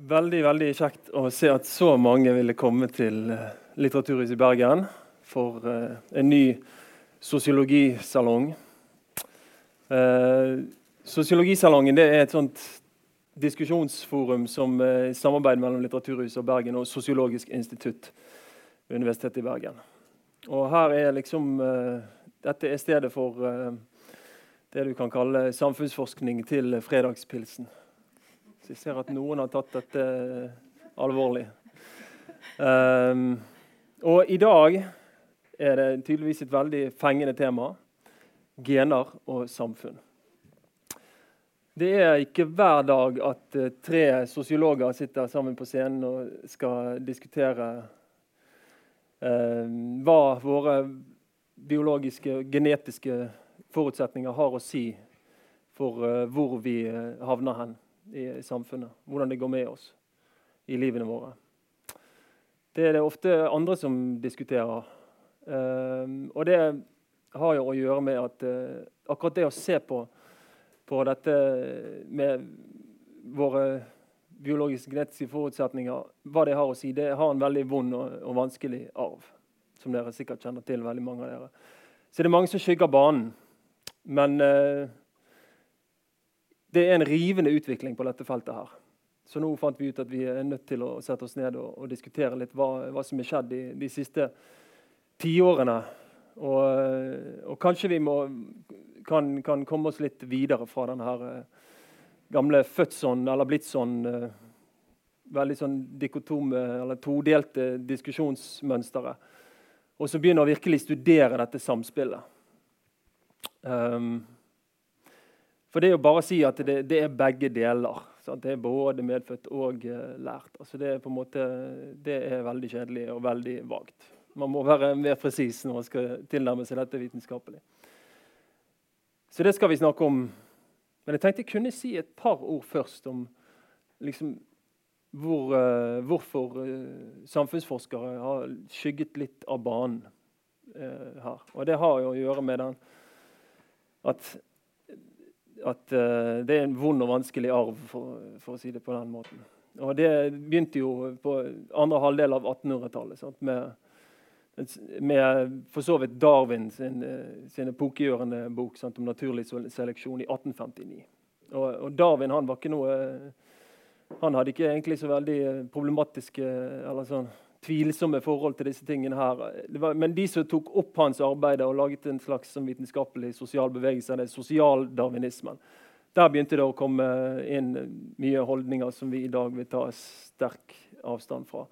Veldig veldig kjekt å se at så mange ville komme til eh, Litteraturhuset i Bergen for uh, en ny sosiologisalong. Uh, sosiologisalongen er et sånt diskusjonsforum som uh, samarbeid mellom Litteraturhuset og Bergen og Sosiologisk institutt ved Universitetet i Bergen. Og her er liksom Dette er stedet for det du kan kalle samfunnsforskning til fredagspilsen. Jeg ser at noen har tatt dette alvorlig. Um, og i dag er det tydeligvis et veldig fengende tema. Gener og samfunn. Det er ikke hver dag at uh, tre sosiologer sitter sammen på scenen og skal diskutere uh, hva våre biologiske, og genetiske forutsetninger har å si for uh, hvor vi havner hen i samfunnet. Hvordan det går med oss i livene våre. Det er det ofte andre som diskuterer. Um, og det har jo å gjøre med at uh, akkurat det å se på, på dette med våre biologiske genetiske forutsetninger, hva det har å si, det har en veldig vond og, og, vanskelig arv. Som dere sikkert kjenner til, veldig mange av dere. Så det er mange som skygger banen. Men uh, det er en rivende utvikling på dette feltet. her. Så nå fant vi ut at vi er nødt til å sette oss ned og, og diskutere litt hva, hva, som er skjedd de, de siste tiårene. Og, og kanskje vi må, kan, kan, komme oss litt videre fra denne her, uh, gamle fødsånd eller blitt sånn veldig sånn dikotome eller todelte diskusjonsmønsteret. Og så begynne å virkelig studere dette samspillet. Um, for det er jo bare å si at det, det er begge deler. Sant? Det er både medfødt og uh, lært. Altså det, er på en måte, det er veldig kjedelig og veldig vagt. Man må være mer presis når man skal tilnærme seg dette vitenskapelig. Så det skal vi snakke om. Men jeg tenkte jeg kunne si et par ord først om liksom, hvor, uh, hvorfor uh, samfunnsforskere har skygget litt av banen her. Og det har jo å gjøre med den at at uh, det er en vond og vanskelig arv, for, for, å si det på den måten. Og Det begynte jo på andre halvdel av 1800-tallet med, med, for så vidt Darwin sin, eh, sin epokegjørende bok sant, om naturlig seleksjon i 1859. Og, og Darwin han var ikke noe han hadde ikke egentlig så veldig problematiske eller sånn, tvilsomme forhold til disse tingene her. Men de som tok opp hans arbeid og laget en slags vitenskapelig sosial bevegelse, det er sosialdarwinismen, der begynte det å komme inn mye holdninger som vi i dag vil ta sterk avstand fra.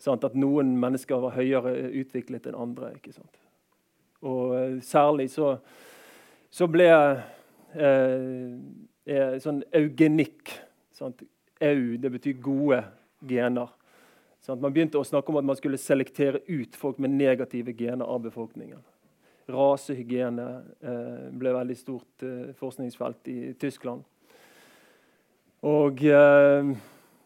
Sant? At noen mennesker var høyere utviklet enn andre. ikke sant? Og uh, særlig så, så ble uh, uh, sånn eugenikk sant? Au, det betyr gode gener. Sånn, man begynte å snakke om at man skulle selektere ut folk med negative gener av befolkningen. Rasehygiene eh, ble veldig stort eh, forskningsfelt i Tyskland. Og eh,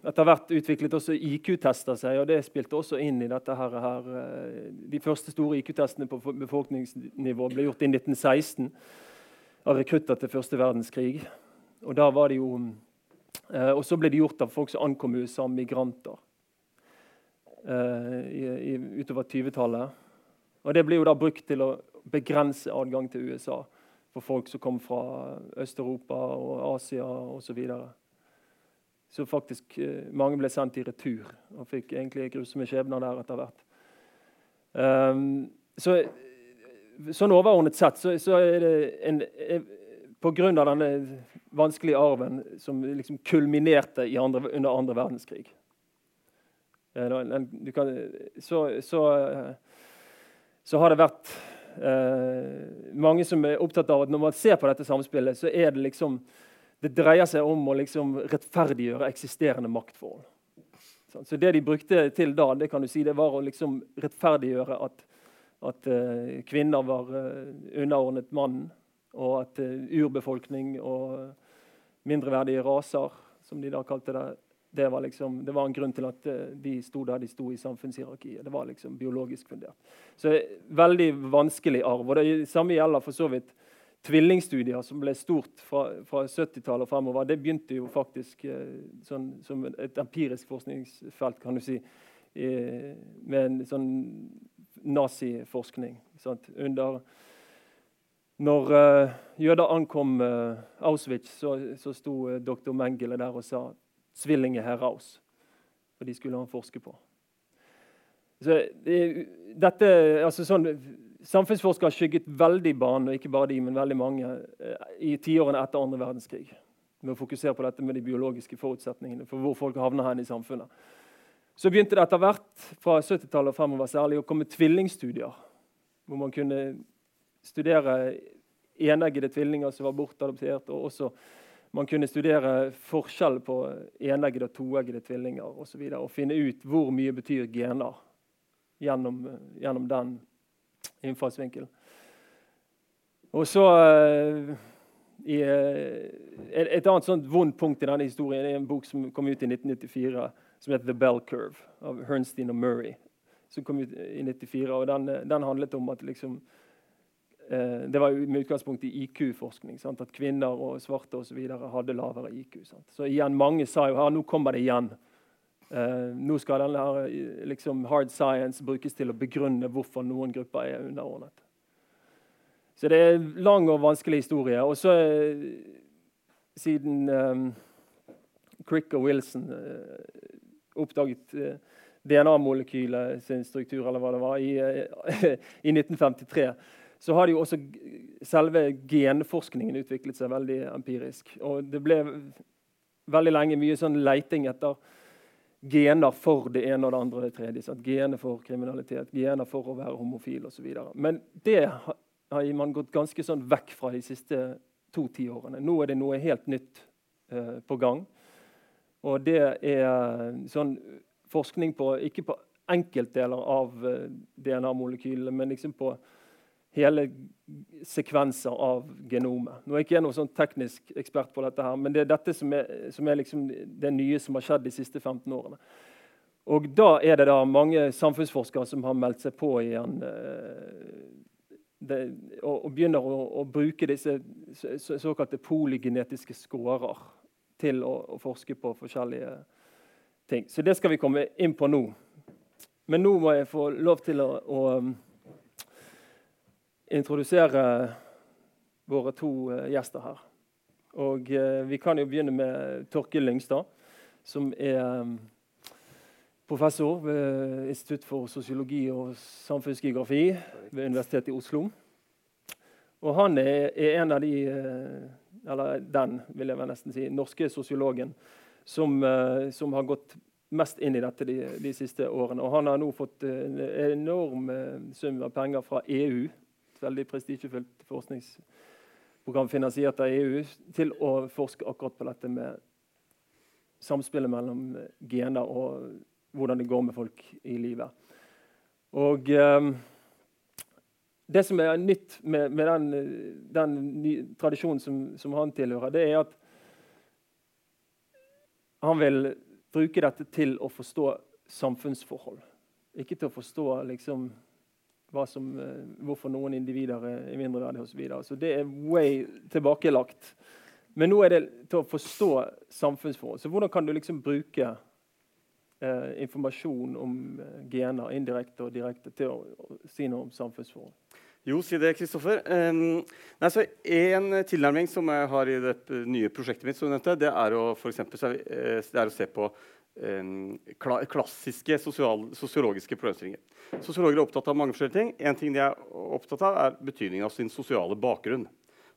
etter hvert utviklet også IQ-tester seg, og det spilte også inn i dette. her. her. Eh, de første store IQ-testene på befolkningsnivå ble gjort i 1916 av rekrutter til første verdenskrig. Og eh, og så ble de gjort av folk som ankom USA, migranter. Eh, i, i, utover 20-tallet. Og Det blir jo da brukt til å begrense adgang til USA for folk som kom fra Øst-Europa og Asia osv. Så, videre. så faktisk eh, mange ble sendt i retur og fikk egentlig grusomme skjebner der etter hvert. Um, så, sånn overordnet sett så, så er det en, en Pga. denne vanskelige arven som liksom kulminerte andre, under andre verdenskrig. Eh, kan, så, så, eh, så, har det vært eh, mange som er opptatt av at når man ser på dette samspillet, så er det liksom Det dreier seg om å liksom rettferdiggjøre eksisterende maktforhold. Så det de brukte til da, det kan du si, det var å liksom rettferdiggjøre at, at uh, kvinner var uh, underordnet mannen, og at uh, urbefolkning og mindreverdige raser, som de da kalte det, det var, liksom, det var en grunn til at eh, de sto der de sto i samfunnshierarkiet. Det var liksom biologisk fundert. Så Veldig vanskelig arv. og Det samme gjelder for så vidt tvillingstudier som ble stort fra, fra 70-tallet og fremover, det begynte jo faktisk eh, sånn, som et empirisk forskningsfelt, kan du si, med en sånn naziforskning. Under når uh, jøder ankom uh, Auschwitz, så, så sto uh, doktor Mengele der og sa 'Tvillinge heraus'. For de skulle han forske på. Så dette, altså sånn, Samfunnsforskere har skygget veldig banen, og ikke bare de, men veldig mange, i tiårene etter andre verdenskrig. Med å fokusere på dette med de biologiske forutsetningene for hvor folk havner hen i samfunnet. Så begynte det etter hvert fra 70-tallet og fremover særlig å komme tvillingstudier. Hvor man kunne studere eneggede tvillinger som var bortadoptert. og også man kunne studere forskjell på eneggede og toeggede tvillinger. Og, så videre, og finne ut hvor mye betyr gener gjennom, gjennom den innfallsvinkelen. Og så uh, i, uh, Et annet sånt vondt punkt i denne historien er en bok som kom ut i 1994, som heter 'The Bell Curve' av Hernstein og Murray. som kom ut i 94, og den, den handlet om at liksom, Eh, det var med utgangspunkt i IQ-forskning. At kvinner og svarte videre hadde lavere IQ. Sant? Så igjen, mange sa jo her, nå kommer det igjen. Eh, nå skal denne her, liksom, hard science brukes til å begrunne hvorfor noen grupper er underordnet. Så det er lang og vanskelig historie. Og så, uh, siden eh, Crick og Wilson eh, oppdaget DNA-molekylet sin struktur, eller hva det var, i, i 1953 så har jo også selve genforskningen utviklet seg veldig empirisk. Og det ble veldig lenge mye sånn leiting etter gener for det ene og det andre det tredje. Sant? Gener for kriminalitet, gener for å være homofil osv. Men det har man gått ganske sånn vekk fra de siste to tiårene. Nå er det noe helt nytt eh, på gang. Og det er sånn forskning på ikke på enkeltdeler av eh, DNA-molekylene, men liksom på hele sekvenser av genomet. Nå er jeg ikke noen sånn teknisk ekspert på dette, her, men det er dette som er, som er liksom det nye som har skjedd de siste 15 årene. Og Da er det da mange samfunnsforskere som har meldt seg på igjen eh, det, og, og, begynner å, å bruke disse så, såkalte polygenetiske skårer til å, å, forske på forskjellige ting. Så det skal vi komme inn på nå. Men nå må jeg få lov til å, å introdusere våre to eh, gjester her. Og eh, Vi kan jo begynne med Torkil Lyngstad, som er mm, professor ved Institutt for sosiologi og samfunnsgeografi ved Universitetet i Oslo. Og han er, er, en av de, eh, eller den, vil jeg nesten si, norske sosiologen som, som har gått mest inn i dette de, de, siste årene. Og han har nå fått en enorm sum av penger fra EU veldig prestisjefylt forskningsprogram finansiert av EU til å forske akkurat på dette med samspillet mellom gener og hvordan det går med folk i livet. Og eh, Det som er nytt med, med den, den ny, tradisjonen som, som, han tilhører, det er at han vil bruke dette til å forstå samfunnsforhold. Ikke til å forstå liksom, som, eh, hvorfor noen individer er mindreverdige osv. Så, så det er way tilbakelagt. Men nå er det til å forstå samfunnsforhold. Så hvordan kan du liksom bruke eh, informasjon om eh, gener indirekte og direkte til å, å, si noe om samfunnsforhold? Jo, si det, Kristoffer. Um, en tilnærming som jeg har i det nye prosjektet mitt, nevnte, det, er å, for eksempel, det er å se på klassiske sosial, sosiologiske problemstillinger. Sosiologer er opptatt av mange forskjellige ting. En ting de er opptatt av, er betydningen av sin sosiale bakgrunn.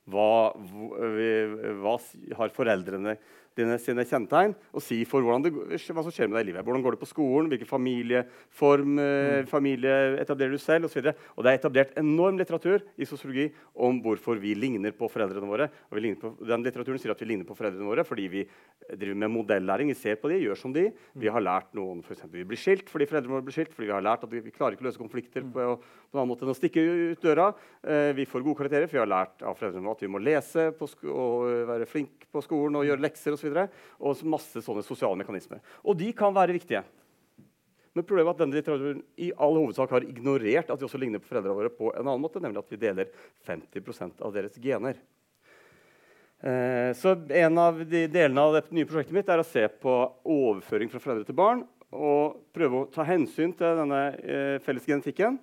Hva, hva, har foreldrene dine sine kjennetegn og si for det, hva som skjer med deg i livet. Hvordan går det på skolen, hvilken familieform eh, mm. familie etablerer du selv osv. Og det er etablert enorm litteratur i sosiologi om hvorfor vi ligner på foreldrene våre. Og på, den litteraturen sier at vi ligner på foreldrene våre fordi vi driver med modellæring. Vi ser på de, gjør som de. Vi har lært noen for eksempel, Vi blir skilt fordi foreldrene våre blir skilt. fordi vi har lært at vi, vi klarer ikke å løse konflikter mm. på, på en annen måte enn å stikke ut døra. Eh, vi får gode karakterer, for vi har lært av foreldrene våre at vi må lese og være flink på skolen og gjøre lekser osv. Og, masse sånne sosiale mekanismer. Og de kan være viktige. Men problemet er at denne litteraturen i all hovedsak har ignorert at vi også ligner på foreldrene våre på en annen måte, nemlig at vi deler 50% av deres gener. Eh, så En av de delene av det nye prosjektet mitt er å se på overføring fra foreldre til barn og prøve å ta hensyn til denne eh, felles genetikken.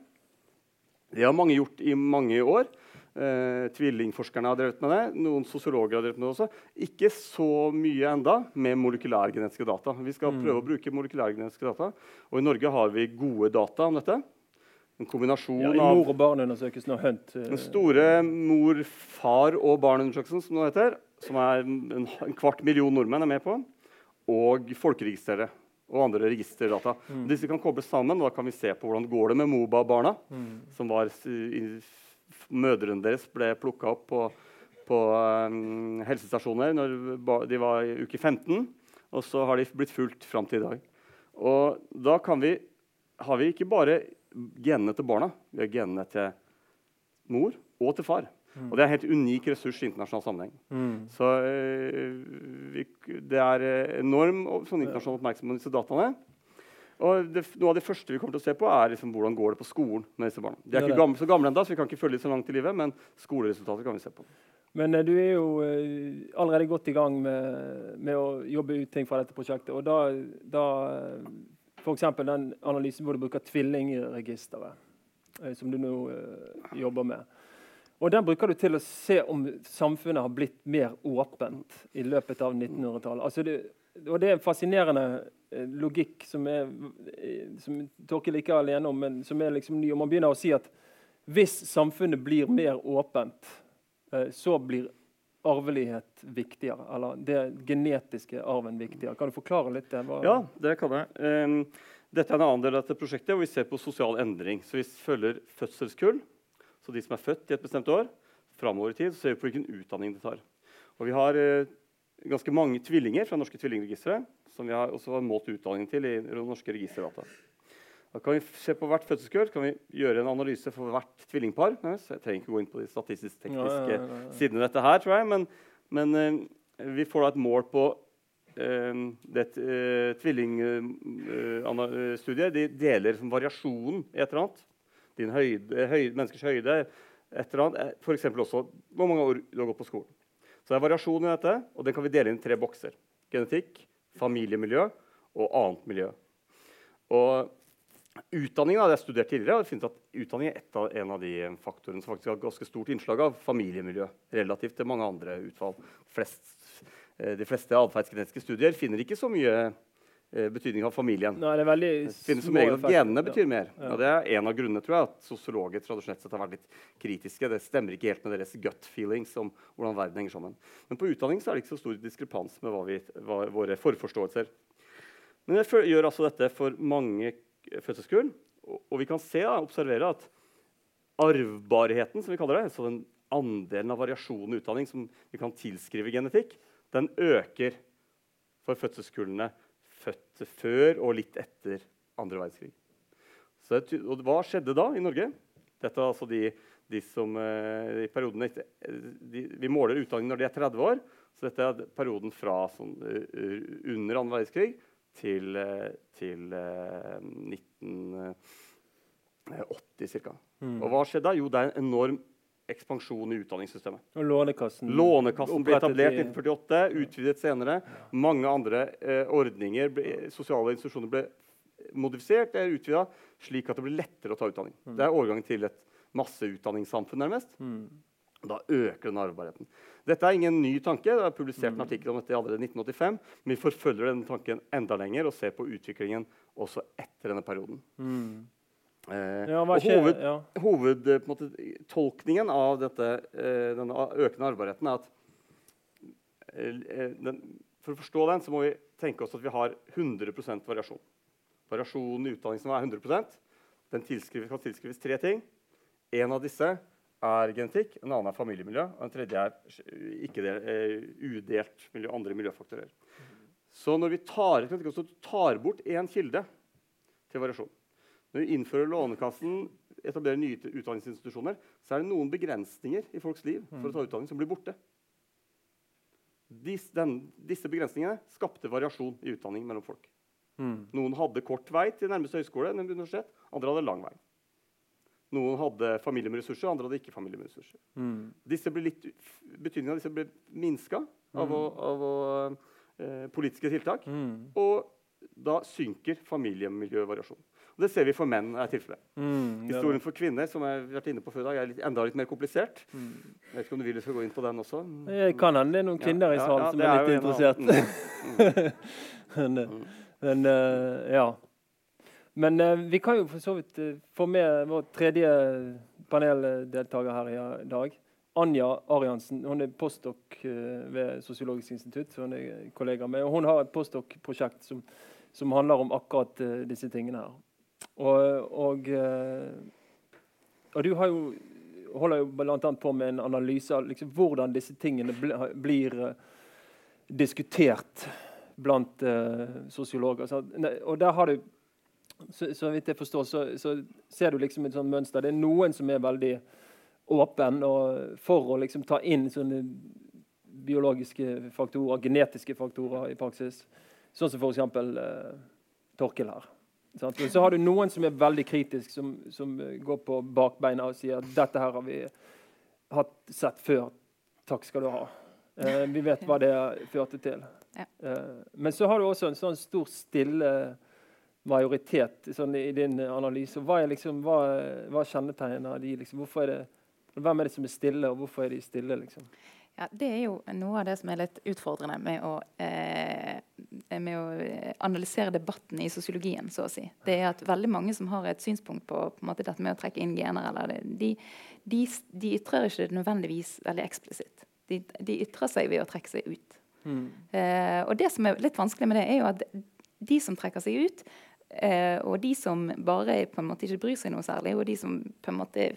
Det har mange gjort i mange år. Eh, tvillingforskerne har drevet med det. Noen sosiologer har drevet med det også. Ikke så mye enda med molekylærgenetiske data. Vi skal mm. prøve å bruke molekylærgenetiske data. Og i Norge har vi gode data om dette. En kombinasjon ja, I mor- og barneundersøkelsen og Hunt. Uh, den store mor-, far- og barneundersøkelsen, som det heter, som er en, en, kvart million nordmenn er med på, og Folkeregisteret og andre registerdata. Mm. Disse kan kobles sammen, og da kan vi se på hvordan går det med Moba-barna, mm. som var i, mødrene deres ble plukka opp på, på um, helsestasjoner når de var i uke 15. Og så har de blitt fulgt fram til i dag. Og da vi, har vi ikke bare genene til barna, vi har genene til mor og til far. Mm. Og det er en helt unik ressurs i internasjonal sammenheng. Mm. Så øh, vi, det er eh, enorm sånn internasjonal oppmerksomhet om disse dataene. Og det, Noe av det første vi kommer til å se på, er liksom hvordan går det på skolen med disse barna. De er ikke gamle, så gamle ennå, så vi kan ikke følge dem så langt i livet, men skoleresultatet kan vi se på. Men uh, du er jo uh, allerede godt i gang med, med, å jobbe ut ting fra dette prosjektet. Og da, da F.eks. den analysen hvor du bruker tvillingregisteret, som du nå jobber med. Og Den bruker du til å se om samfunnet har blitt mer åpent i løpet av 1900-tallet. Altså det, og det er en fascinerende eh, logikk som, er, eh, som Torkil ikke er alene om, men som er liksom ny. Og man begynner å si at hvis samfunnet blir mer åpent, eh, så blir arvelighet viktigere. Eller det genetiske arven viktigere. Kan du forklare litt det? Hva? Ja, det kan jeg. Um, dette er en annen del av dette prosjektet, hvor vi ser på sosial endring. Så vi følger fødselskull, så de som er født i et bestemt år, framover i tid, så ser vi på hvilken utdanning de tar. Og vi har uh, ganske mange tvillinger fra norske tvillingregistre som vi har også har målt utdanningen til i norske registerdata. Da kan vi se på hvert fødselskull kan vi gjøre en analyse for hvert tvillingpar. Så jeg trenger ikke gå inn på de statistisk-tekniske ja, ja, ja, sidene ved dette her, tror jeg, men, men uh, vi får da et mål på uh, det uh, tvillingstudiet. de deler som variasjonen i et eller annet. Din høyde, høyde, menneskers høyde. Et eller annet. F.eks. også hvor mange år du har gått på skolen. Så det er variasjon i dette, og den kan vi dele inn i tre bokser. Genetikk, familiemiljø og annet miljø. Og Utdanning har jeg studert tidligere, og funnet at utdanning er av, en av de faktorene som faktisk har ganske stort innslag av familiemiljø relativt til mange andre utfall. Flest, eh, de fleste atferdsgenetiske studier finner ikke så mye betydning av familien. Nei, det det finnes som regel at genene betyr mer. Ja. Ja, det er en av grunnene tror jeg, at sosiologer tradisjonelt sett har vært litt kritiske. Det stemmer ikke helt med deres gut feelings om hvordan verden henger sammen. Men på utdanning så er det ikke så stor diskrepans med hva vi, hva, våre forforståelser. Men jeg gjør altså dette for mange fødselskull, og, og vi kan se, da, observere at arvbarheten, som vi kaller det, så den andelen av variasjon i utdanning som vi kan tilskrive genetikk, den øker for fødselskullene født før og litt etter andre verdenskrig. Så, og hva skjedde da i Norge? Dette er altså de, de som eh, i perioden etter, de, Vi måler utdanning når de er 30 år. Så dette er perioden fra sånn, uh, under andre verdenskrig til, til uh, 1980 ca. Mm. Og hva skjedde da? Jo, det er en enorm ekspansjon i utdanningssystemet. Og Lånekassen, Lånekassen ble etablert i 1948, utvidet senere. Mange andre eh, ordninger, ble, sosiale institusjoner ble modifisert eller utvida slik at det ble lettere å ta utdanning. Mm. Det er overgangen til et masseutdanningssamfunn, nærmest. Mm. Da øker den arvbarheten. Dette er ingen ny tanke. Det er publisert en mm. artikkel om dette allerede i 1985. Men vi forfølger denne tanken enda lenger og ser på utviklingen også etter denne perioden. Mm. Eh, ja, og hoved, ja. Hovedtolkningen av dette, eh, denne økende arvbarheten er at eh, den, For å forstå den så må vi tenke oss at vi har 100 variasjon. Variasjonen i utdanningsnivået er 100% Den tilskrives, kan tilskrives tre ting. En av disse er genetikk, en annen er familiemiljø, og en tredje er ikke del, udelt miljø, andre miljøfaktorer. Så når vi tar, tar bort én kilde til variasjon når vi innfører Lånekassen, etablerer nye utdanningsinstitusjoner, så er det noen begrensninger i folks liv for å ta utdanning som blir borte. Dis, den, disse begrensningene skapte variasjon i utdanning mellom folk. Mm. Noen hadde kort vei til nærmeste høyskole, universitet. Andre hadde lang vei. Noen hadde familie med ressurser, andre hadde ikke familie med ressurser. Mm. Betydningen av disse ble minska av, å, av å, eh, politiske tiltak. Mm. Og da synker familiemiljøvariasjon. Og det ser vi for menn er tilfellet. Mm. Historien for kvinner som jeg har vært inne på før i dag, er litt, enda litt mer komplisert. Mm. Jeg vet ikke om du vil skal gå inn på den også? Jeg kan hende det er noen kvinner i Ja, salen ja, som er, er litt interessert. Mm, men, eh, Mm. men uh, ja. Men uh, vi kan jo for så vidt uh, få med vår tredje paneldeltaker her i dag. Anja Ariansen. Hun er postdok eh, ved Sosiologisk institutt. så Hun er kollega med, og hun har et postdok-prosjekt som, som handler om akkurat eh, disse tingene her. Og, og, eh, og du har jo, holder jo bl.a. på med en analyse av liksom, hvordan disse tingene bl blir eh, diskutert blant uh, sosiologer. Så, og der har du så, så vidt jeg forstår, så, så ser du liksom et sånt mønster. Det er noen som er veldig åpen for å liksom ta inn sånne biologiske faktorer, genetiske faktorer i praksis. Sånn som f.eks. Uh, Torkel her. Sant? Så har du noen som er veldig kritiske, som, som går på bakbeina og sier at dette her har vi hatt sett før. Takk skal du ha. Eh, vi vet hva det førte til. Ja. Eh, men så har du også en sånn stor stille majoritet sånn i din analyse. Hva, er liksom, hva, hva kjennetegner de? Liksom? Hvorfor er det, hvem er det som er stille, og hvorfor er de stille? Liksom? Ja, Det er jo noe av det som er litt utfordrende med å, eh, med å eh, analysere debatten i sosiologien. så å si. Det er at veldig mange som har et synspunkt på, på dette med å trekke inn gener, eller de, de, de ytrer ikke det nødvendigvis veldig eksplisitt. De, de ytrer seg ved å trekke seg ut. Eh, og det som er litt vanskelig med det, er jo at de som trekker seg ut, eh, og de som bare på en måte ikke bryr seg noe særlig, og de som på en måte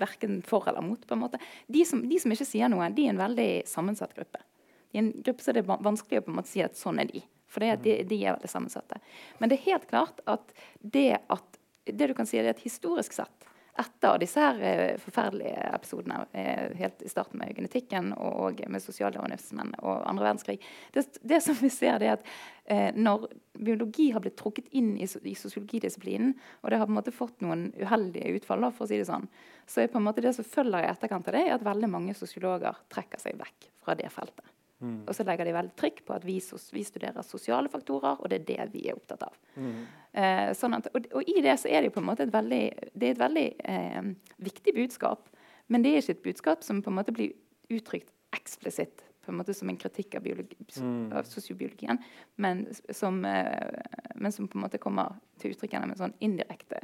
verken for eller mot, på en måte, de som, de som ikke sier noe, de er en veldig sammensatt gruppe. De er en gruppe så det er vanskelig å på en måte si at sånn er de. For det, de, de er veldig sammensatte. Men det er helt klart at det at det du kan si er at historisk sett etter disse her eh, forferdelige episodene eh, helt i starten med genetikken og, med sosialdarwinismen og andre verdenskrig det, det som vi ser, det er at eh, når biologi har blitt trukket inn i, i sosiologidisiplinen, og det har på en måte fått noen uheldige utfall, for å si det sånn, så er på en måte det som følger i etterkant av det, er at veldig mange sosiologer trekker seg vekk fra det feltet. Og så legger de veldig trykk på at vi, vi studerer sosiale faktorer, og det er det vi er opptatt av. Eh, sånn at, og, og i det så er det jo på en måte et veldig, det er et veldig eh, viktig budskap. Men det er ikke et budskap som på en måte blir uttrykt eksplisitt på en måte som en kritikk av, biologi, av sosiobiologien, men som, eh, men som på en måte kommer til uttrykk gjennom en sånn indirekte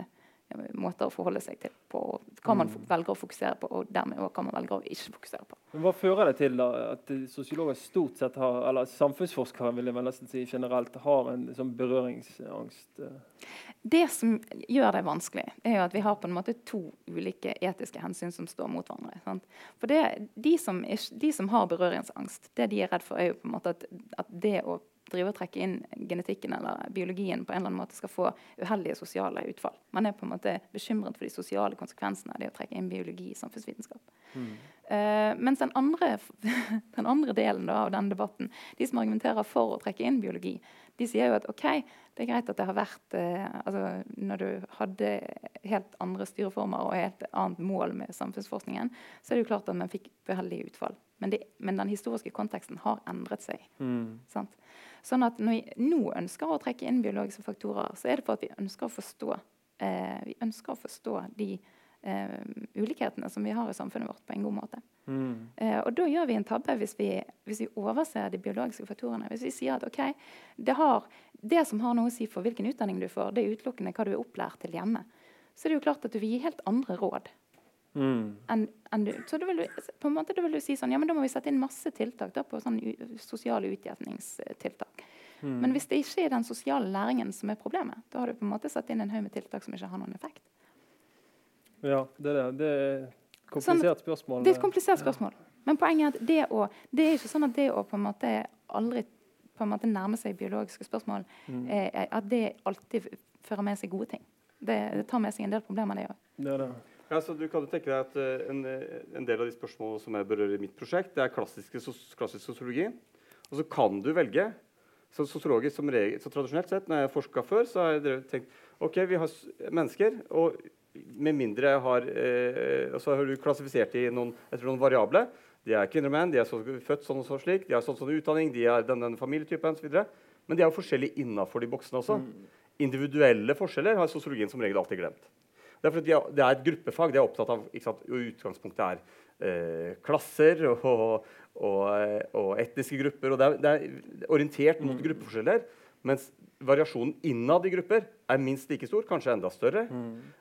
måter å forholde seg til på hva man fo- velger å fokusere på, og dermed også hva man velger å ikke fokusere på. Men hva fører det til da, at sosiologer stort sett har, eller samfunnsforskere vil jeg vel nesten si generelt, har en sånn berøringsangst? eh? Det som gjør det vanskelig, er jo at vi har på en måte to ulike etiske hensyn som står mot hverandre. Sant? For det, de, som de som har berøringsangst, det de er redd for, er jo på en måte at, at det å drive og trekke inn genetikken eller biologien på en eller annen måte skal få uheldige sosiale utfall. Man er på en måte bekymret for de sosiale konsekvensene av det å trekke inn biologi i samfunnsvitenskap. Eh, mens den andre, den andre delen da, av den debatten, de som argumenterer for å trekke inn biologi, de sier jo at ok, det er greit at det har vært uh, altså Når du hadde helt andre styreformer og helt annet mål med samfunnsforskningen, så er det jo klart at man fikk uheldige utfall. Men, det, men den historiske konteksten har endret seg. Sant? Sånn at når vi nå ønsker å trekke inn biologiske faktorer, så er det for at vi ønsker å forstå, eh, vi ønsker å forstå de eh, ulikhetene som vi har i samfunnet vårt, på en god måte. Eh, og da gjør vi en tabbe hvis vi, hvis vi overser de biologiske faktorene. Hvis vi sier at okay, det, har, det som har noe å si for hvilken utdanning du får, det er utelukkende hva du er opplært til hjemme. Så det er jo klart at du vil gi helt andre råd. Enn, En, en så da vil, du, på en måte, da vil du si sånn, ja, men da må vi sette inn masse tiltak da, på sånn sosiale utjevningstiltak. Men hvis det ikke er den sosiale læringen som er problemet, da har du på en måte satt inn en haug med tiltak som ikke har noen effekt. Ja, det er det. Det er et komplisert spørsmål. Det er et komplisert spørsmål. Men poenget er at det, å, det er ikke sånn at det å på en måte aldri på en måte nærme seg biologiske spørsmål, eh, at det alltid fører med seg gode ting. Det, det tar med seg en del problemer, det òg. Ja, så du kan jo tenke deg at eh, en, eh, en del av de spørsmålene som jeg berører i mitt prosjekt, det er klassiske, klassisk sosiologi. Og så kan du velge Så sosiologisk som regel, så tradisjonelt sett, når jeg forska før, så har jeg tenkt ok, vi har mennesker, og med mindre jeg har eh, så har du klassifisert de noen, etter noen variable. De er kvinner og menn, de er så, født sånn og så slik, de har sånn sånn utdanning, de er den, den familietypen osv. Men de er jo forskjellige innafor de boksene også. Individuelle forskjeller har sosiologien som regel alltid glemt. Det er fordi de det er et gruppefag. De er opptatt av sant, Utgangspunktet er eh, klasser og, og, og etniske grupper. og Det er, det er orientert mot gruppeforskjeller. Mens variasjonen innad i grupper er minst like stor, kanskje enda større.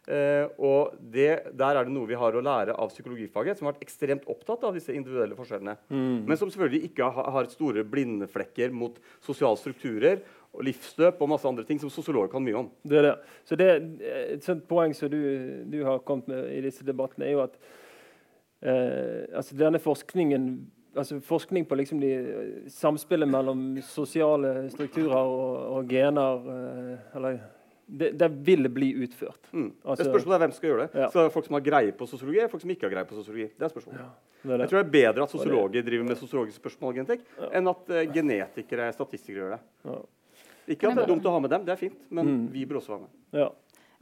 Eh, og det, der er det noe vi har å lære av psykologifaget, som har vært ekstremt opptatt av disse individuelle forskjellene. Men som selvfølgelig ikke har, har store blindflekker mot sosiale strukturer og livsløp og masse andre ting som sosiologer kan mye om. Det er det. Så det, Et sånt poeng som du, du har kommet med i disse debattene, er jo at eh, altså denne forskningen altså Forskning på liksom de, samspillet mellom sosiale strukturer og, og gener eh, eller, det, det vil bli utført. Mm. Altså- det spørsmålet er hvem skal gjøre det. Ja. Så det er folk som har greie på sosiologi, eller folk som ikke har greie på sosiologi. Det er spørsmålet. Det er det. Jeg tror det er bedre at sosiologer driver med sosiologiske spørsmål genetikk, enn at uh, genetikere statistikere gjør det. Ja. Ikke at det er dumt å ha med dem, det er fint, men Mm. vi bør også være med. Ja.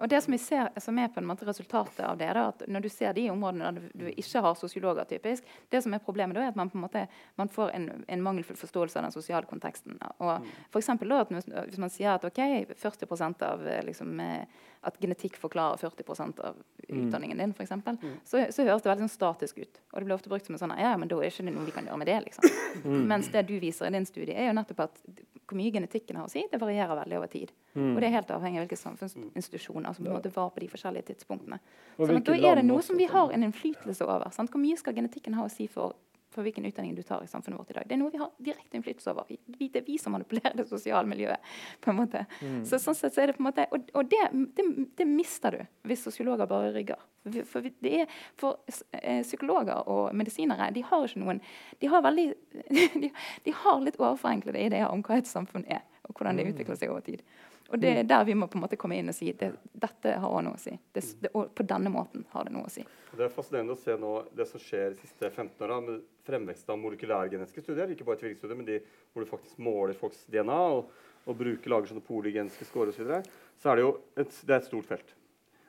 Og det som, vi ser, som er på en måte resultatet av det, er at når du ser de områdene der du, du ikke har sosiologer, typisk, det som er problemet da, er at man på en måte man får en, en mangelfull forståelse av den sosiale konteksten. Og for eksempel da, at hvis, man sier at ok, 40 av liksom, eh, at genetikk forklarer 40% av utdanningen din, for eksempel, så, så høres det veldig sånn statisk ut. Og det blir ofte brukt som en sånn ja, men da er det ikke noe vi kan gjøre med det. liksom. Mens det du viser i din studie, er jo nettopp at hvor mye genetikken har å si, det varierer veldig over tid. Og det er helt avhengig av hvilke samfunnsinstitusjoner som på en måte var på de forskjellige tidspunktene. Så Sånn da er det noe som vi har en innflytelse over. Sant? Hvor mye skal genetikken ha å si for, for hvilken utdanning du tar i samfunnet vårt i dag? Det er noe vi har direkte innflytelse over. Vi, det er vi som manipulerer det sosiale miljøet. på en måte. Mm. Så sånn sett så er det på en måte, Og, og det, det, det mister du hvis sosiologer bare rygger. For, det er, for eh, psykologer og medisinere de har ikke noen de har, veldig, de, de har litt overforenklede ideer om hva et samfunn er, og hvordan det utvikler seg over tid. Og det er der vi må på en måte komme inn og si det, dette har også noe å si. Det, det, og på denne måten har det noe å si. Det er fascinerende å se nå det som skjer de siste 15 åra med fremveksten av molekylærgenetiske studier. Ikke bare tvillingsstudier, men de hvor du faktisk måler folks DNA og, og bruker lager sånne polygenske scorer osv. Så, videre. så er det jo et, det er et stort felt.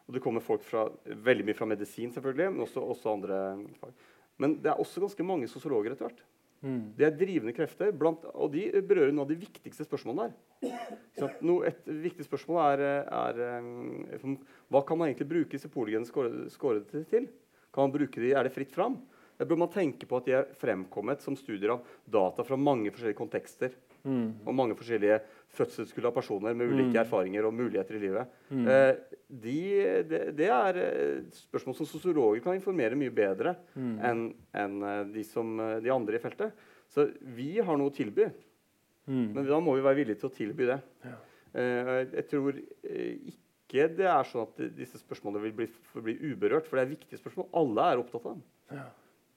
Og det kommer folk fra, veldig mye fra medisin, selvfølgelig, men også, også andre fag. Men det er også ganske mange sosiologer etter hvert. Mm. Det er drivende krefter, blant, og de berører noen av de viktigste spørsmålene der. No, et viktig spørsmål er, er eh, hva kan man egentlig bruke disse skårede til? Kan man bruke de, Er det fritt fram? Da bør man tenke på at de er fremkommet som studier av data fra mange forskjellige kontekster Mm. og mange forskjellige fødselskull av personer med ulike Mm. erfaringer og muligheter i livet. Mm. Eh, de, det, det er eh, spørsmål som sosiologer kan informere mye bedre Mm. enn enn, eh, de, eh, de andre i feltet. Så vi har noe å tilby, Mm. men da må vi være villige til å tilby det. Ja. Eh, jeg tror ikke det er sånn at disse spørsmålene vil bli, bli uberørt, for det er viktige spørsmål. Alle er opptatt av dem.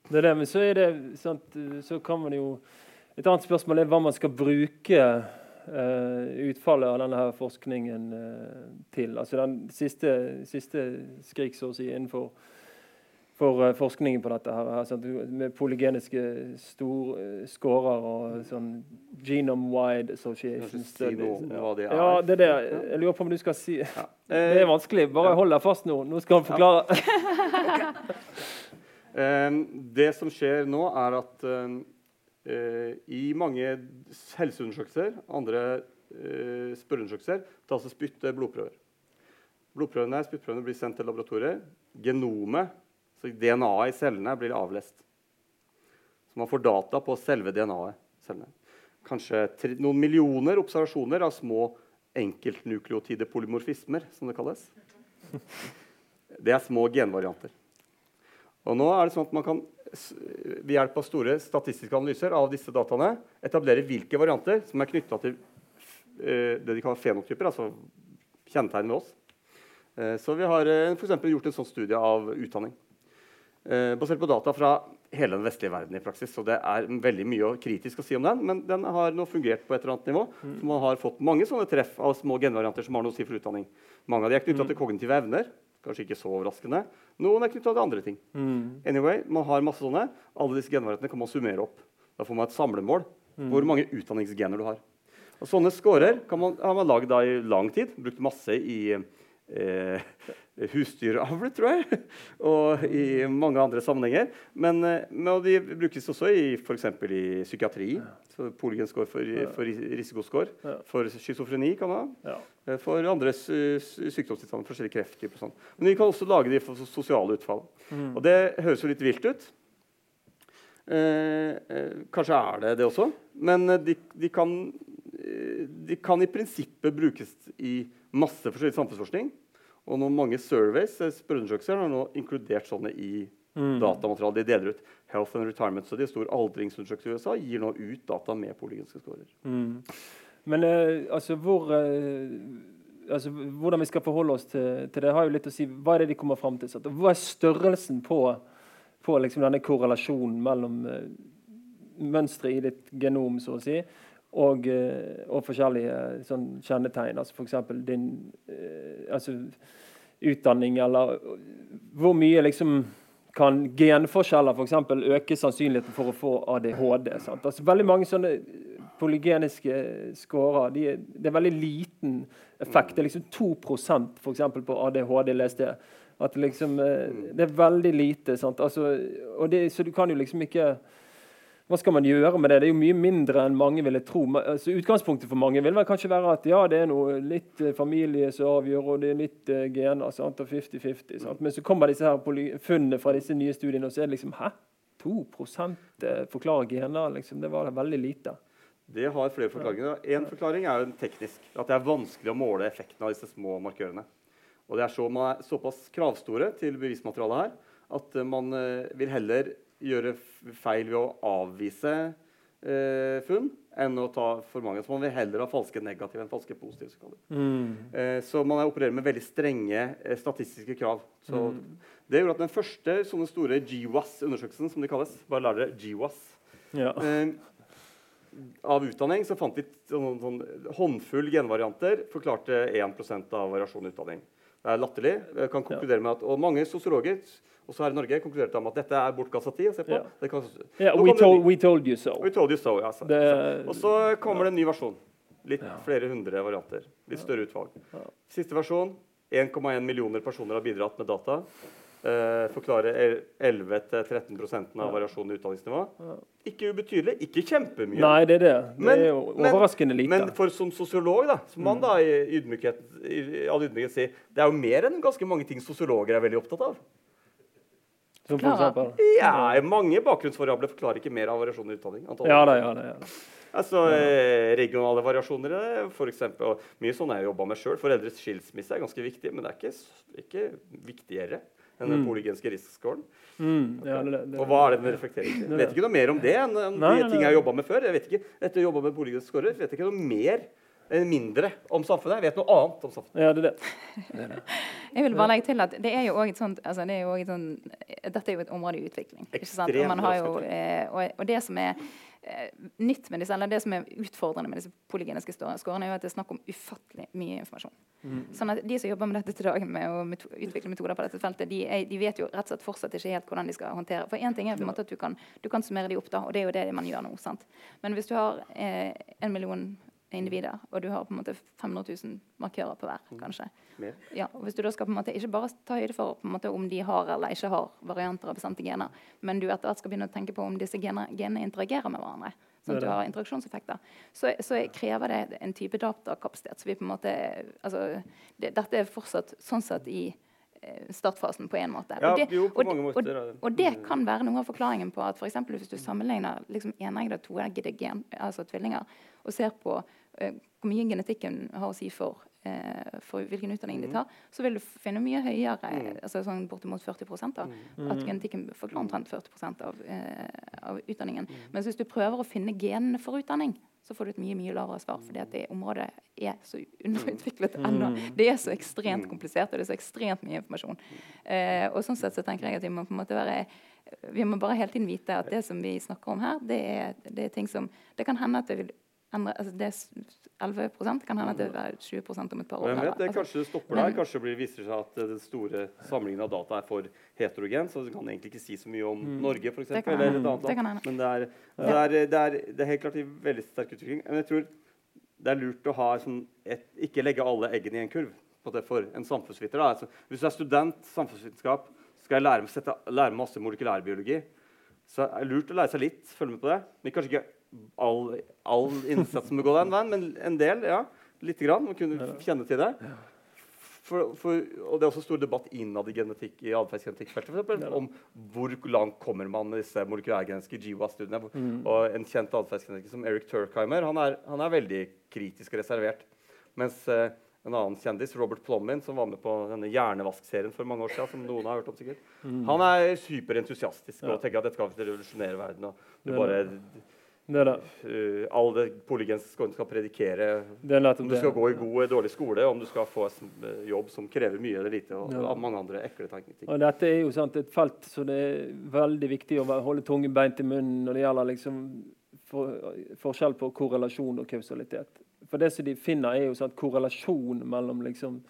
Det er det, men så er det sant, så kan man jo Et annet spørsmål er hva man skal bruke utfallet av denne forskningen eh, til. Altså den siste, siste skrik, så å si, innenfor for eh, forskningen på dette her, altså med polygeniske stor, eh, scorer og sånn genome-wide association si studies. hva det er. Ja, det er det. Jeg lurer på om du skal si Ja. Det er vanskelig. Bare hold deg fast nå. Nå skal han forklare. Eh, det som skjer nå, er at eh, eh, i mange helseundersøkelser, andre eh, spørreundersøkelser, tas det spytte blodprøver. Blodprøvene, Spyttprøvene blir sendt til laboratoriet. Genomet, så DNA-et i cellene, blir avlest. Så man får data på selve DNA-et cellene. Kanskje noen millioner observasjoner av små enkeltnukleotide polymorfismer, som det kalles. Det er små genvarianter. Og nå er det sånn at man kan ved hjelp av store statistiske analyser av disse dataene etablere hvilke varianter som er knytta til eh, det de kaller fenotyper, altså kjennetegn ved oss. Eh, så vi har eh, for eksempel gjort en sånn studie av utdanning. Basert på data fra hele den vestlige verden i praksis. Så det er veldig mye kritisk å si om den, men den har nå fungert på et eller annet nivå. Så man har fått mange sånne treff av små genvarianter som har noe å si for utdanning. Mange av de er knytta til kognitive evner. Kanskje ikke så overraskende. Noen er knytta til andre ting. Mm. Anyway, man har masse sånne. Alle disse genvariantene kan man summere opp. Da får man et samlemål Mm. hvor mange utdanningsgener du har. Og sånne scorer kan man, har man lagd i lang tid. Brukt masse i eh, husdyravl, tror jeg, og i mange andre sammenhenger. Men, eh, men de brukes også i f.eks. i psykiatri. Så Poligens går for, for risikoscore. For schizofreni kan man ha. Ja. Eh, For andre sy- sy- sykdomstilstander, forskjellige krefttyper sånn. Men vi kan også lage de for sosiale utfall. Mm. Og det høres jo litt vilt ut. Eh, eh, kanskje er det det også, men de, de, kan, de kan i prinsippet brukes i masse forskjellig samfunnsforskning. Og noen mange surveys eh, spørreundersøkelser har nå inkludert sånne i Mm. datamaterialet De deler ut Health and Retirement Study, stor aldringsundersøkelse i USA, gir nå ut data med polygenske scorer. Mm. Men eh, altså, hvor, eh, altså, hvordan vi skal forholde oss til, til det, har jo litt å si. Hva er det de kommer fram til? sant? Hva er størrelsen på, på liksom denne korrelasjonen mellom uh, mønstre i ditt genom, så å si, og, eh, og forskjellige eh, sånn, kjennetegn? Altså f.eks. din eh, altså, utdanning, eller hvor mye liksom kan genforskjeller for eksempel, øke sannsynligheten for å få ADHD. Altså, veldig mange sånne polygeniske scorer de, Det er veldig liten effekt. Det er liksom 2% for eksempel, på ADHD, leste jeg. At liksom, det er veldig lite. Sant? Altså, det, så du kan jo liksom ikke hva skal man gjøre med det? Det er jo mye mindre enn mange ville tro. Altså, utgangspunktet for mange vil vel kanskje være at ja, det er noe litt eh, familie som avgjør, og det er litt uh, gener. Sant? Og 50-50. sant? Men så kommer disse her funnene fra disse nye studiene, og så er det liksom Hæ? 2 eh, forklarer gener? Liksom. Det var veldig lite. Det har flere forklaringer. En forklaring er jo teknisk. At det er vanskelig å måle effekten av disse små markørene. Og det er så, man er såpass kravstore til bevismaterialet her at man vil heller gjøre feil ved å avvise eh, funn enn å ta for mange. Så man vil heller ha falske negative enn falske positive. Så, eh, så man er- opererer med veldig strenge eh, statistiske krav. Så Det gjorde at den første sånne store GWAS-undersøkelsen, som de kalles Bare lær dere GWAS. Ja. Eh, av utdanning så fant de sånn, sånn håndfull genvarianter forklarte 1% av variasjon i utdanning. Det er latterlig. Jeg kan konkludere med at, og Mange sosiologer også her i Norge konkluderte med at dette er bortkasta tid. å se på. Ja. Det kan, yeah, we, told, we told you so. We told you so, ja. Så. The, Og så kommer det en ny versjon. Litt flere hundre varianter. Litt større utvalg. Siste versjon 1,1 millioner personer har bidratt med data. Eh, forklarer 11-13% av variasjonen i utdanningsnivå. Ikke ubetydelig, ikke kjempemye. Nei, det er det. Det Men- er overraskende lite. Men for som sosiolog, da, som man da i ydmykhet, i all ydmykhet sier, det er jo mer enn ganske mange ting sosiologer er veldig opptatt av. Som for Klara. eksempel. Ja, Mange bakgrunnsvariabler forklarer ikke mer av variasjoner i utdanning. Ja det, ja det, Ja. da. Altså, eh, Regionale variasjoner, eh, for eksempel, og mye sånn har jeg jobba med sjøl. Foreldres skilsmisse er ganske viktig, men det er ikke, ikke viktigere enn den polygenske risikoscoren. Mm, ja, det, det, det. Og hva er det den reflekterer til? Jeg vet ikke noe mer om det enn enn Nei, de ting jeg har jobba med før. Jeg vet ikke, Etter å jobbe med polygenske scorer vet jeg ikke noe mer enn mindre om samfunnet. Jeg vet noe annet om samfunnet. Ja, det er det. Jeg vil bare legge til at det er jo også et sånt, altså det er jo et sånt, Dette er jo et område i utvikling. jo, eh, og, det som er eh, nytt med disse, eller det som er utfordrende med disse polygeniske skå- skårene, er jo at det er snakk om ufattelig mye informasjon. Sånn at De som jobber med dette til dag, med å meto utvikle metoder på dette feltet, de, er, de vet jo rett og slett fortsatt ikke helt hvordan de skal håndtere. For én ting er på en måte at du kan, du kan summere de opp, da, og det er jo det man gjør nå. sant? Men hvis du har eh, en million individer, og du har på en måte 500 000 markører på hver, kanskje. Ja, og Hvis du da skal på en måte ikke bare ta høyde for på en måte om de har eller ikke har varianter av bestemte gener, men du etter hvert skal begynne å tenke på om disse genene, genene interagerer med hverandre, sånn at du har interaksjonseffekter, så, så krever det en type datakapasitet. Så vi på en måte, altså, det, dette er fortsatt sånn sett i startfasen på en måte. Ja, og, det, jo, på og, mange og, måter er og det kan være noe av forklaringen på at for eksempel hvis du sammenligner liksom eneggede og toeggede gen, altså tvillinger, og ser på eh, hvor mye genetikken har å si for, eh, for hvilken utdanning de tar, så vil du finne mye høyere, altså sånn bortimot 40 da, at genetikken forklarer omtrent 40 av, eh, av utdanningen. Mens hvis du prøver å finne genene for utdanning, så får du et mye mye lavere svar, fordi at det området er så underutviklet ennå. Det er så ekstremt komplisert, og det er så ekstremt mye informasjon. Eh, og sånn sett så tenker jeg at vi må på en måte være vi må bare hele tiden vite at det som vi snakker om her, det er, det er ting som Det kan hende at det vil endre altså det er 11 det kan hende at det er 20% om et par år. Men vet, det altså, Kanskje det stopper der. Kanskje det viser seg at eh, den store samlingen av data er for heterogen. Så det kan egentlig ikke si så mye om Norge Mm. Det eksempel, eller et annet land. Men det er, det, er, det, er, det er helt klart i veldig sterk utvikling. Men jeg tror det er lurt å ha sånn et, ikke legge alle eggene i en kurv på det for en samfunnsviter. Da. Altså, hvis du er student samfunnsvitenskap, skal jeg lære, sette, lære masse molekylærbiologi. Så er det lurt å lære seg litt, følge med på det. Men kanskje ikke all, all innsats som går den veien, men en del. ja, Lite grann. Man kunne kjenne til det. For, for, og Det er også stor debatt innad i genetikk, i atferdsgenetikkfeltet om hvor langt kommer man med disse molekylærgenetiske GWAS-studiene. Mm. Og En kjent atferdsgenetiker som Eric Turkheimer han er, han er, veldig kritisk og reservert. Mens eh, en annen kjendis, Robert Plommin, som var med på denne Hjernevask-serien for mange år siden, som noen har hørt om sikkert, mm. han er superentusiastisk ja. og tenker at dette kan revolusjonere verden. og det bare det det. Uh, all det polygens skal predikere om du skal gå i god dårlig skole, om du skal få en eh, jobb som krever mye eller lite, og, ja. mange andre ekle ting. Og dette er jo sant, et felt så det er veldig viktig å holde tungen beint i munnen når det gjelder liksom for, forskjell på korrelasjon og kausalitet. For det som de finner, er jo sant, korrelasjon mellom liksom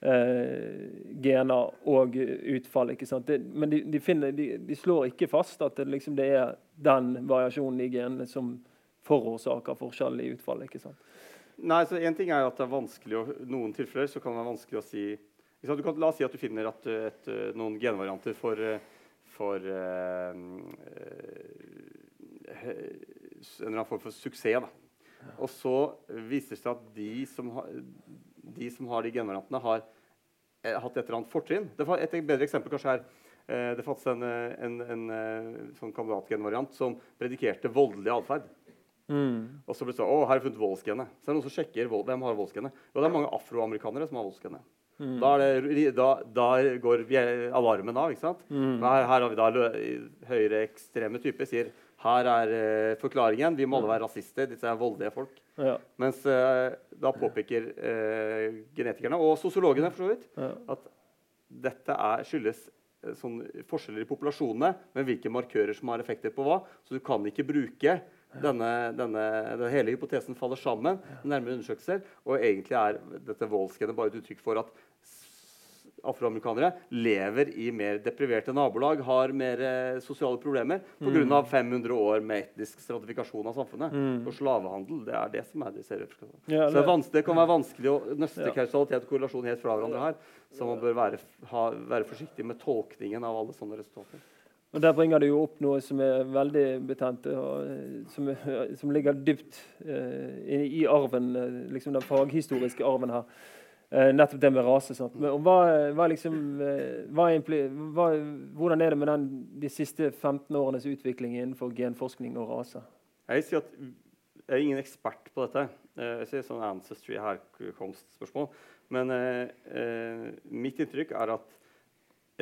eh, gener og utfall. ikke? Det, men de, de, finner, de, de, slår ikke fast at det, liksom, det, er den variasjonen i genene som forårsaker forskjell i utfall. Nei, så en ting er at det er vanskelig å, noen tilfeller så kan det være vanskelig å si kan, La oss si at du finner at, et, noen genvarianter for, for eh, uh, en eller annen form for suksess. Da. Og så viser det seg at de som har, de, som har de genvariantene, har eh, hatt et eller annet fortrinn. Et bedre eksempel kanskje er eh, det fantes en, eh, en, en, en eh, sånn kandidatgenvariant som predikerte voldelig atferd. Mm. Og så ble det sånn, å, her er funnet voldsgenet. Så er det noen som sjekker hvem har voldsgenet. Jo, det er mange afroamerikanere som har voldsgenet. Mm. Da, det, da, da, går alarmen av. ikke sant? Mm. Her, her, har vi da høyreekstreme typer sier her er uh, forklaringen. Vi må alle være rasister. Disse er voldelige folk. Ja. Mens uh, da påpeker uh, genetikerne, og sosiologene for så vidt, at dette er, skyldes sånn, forskjeller i populasjonene, men hvilke markører som har effekter på hva. Så du kan ikke bruke denne, denne, denne hele hypotesen faller sammen. nærmere undersøkelser, Og egentlig er dette voldsgenet bare et uttrykk for at afroamerikanere lever i mer depriverte nabolag, har mer eh, sosiale problemer pga. Mm. 500 år med etnisk stratifikasjon av samfunnet. Mm. Og slavehandel. Det er det som er det ja, det, Så det, kan være vanskelig å nøste ja. kausalitet og korrelasjon helt fra hverandre her. Så man bør være, ha, være forsiktig med tolkningen av alle sånne resultater. Og Der bringer du jo opp noe som er veldig betent, og eh, som, som ligger dypt eh, i, i arven, liksom den faghistoriske arven her. Uh, nettopp det med rase. Sant? Men, hva, hva liksom, uh, hva hva, hvordan er det med den, de siste 15 årenes utvikling innenfor genforskning og rase? Jeg si jeg er ingen ekspert på dette. Uh, jeg sier sånn ancestry herkomstspørsmål. Men mitt inntrykk er at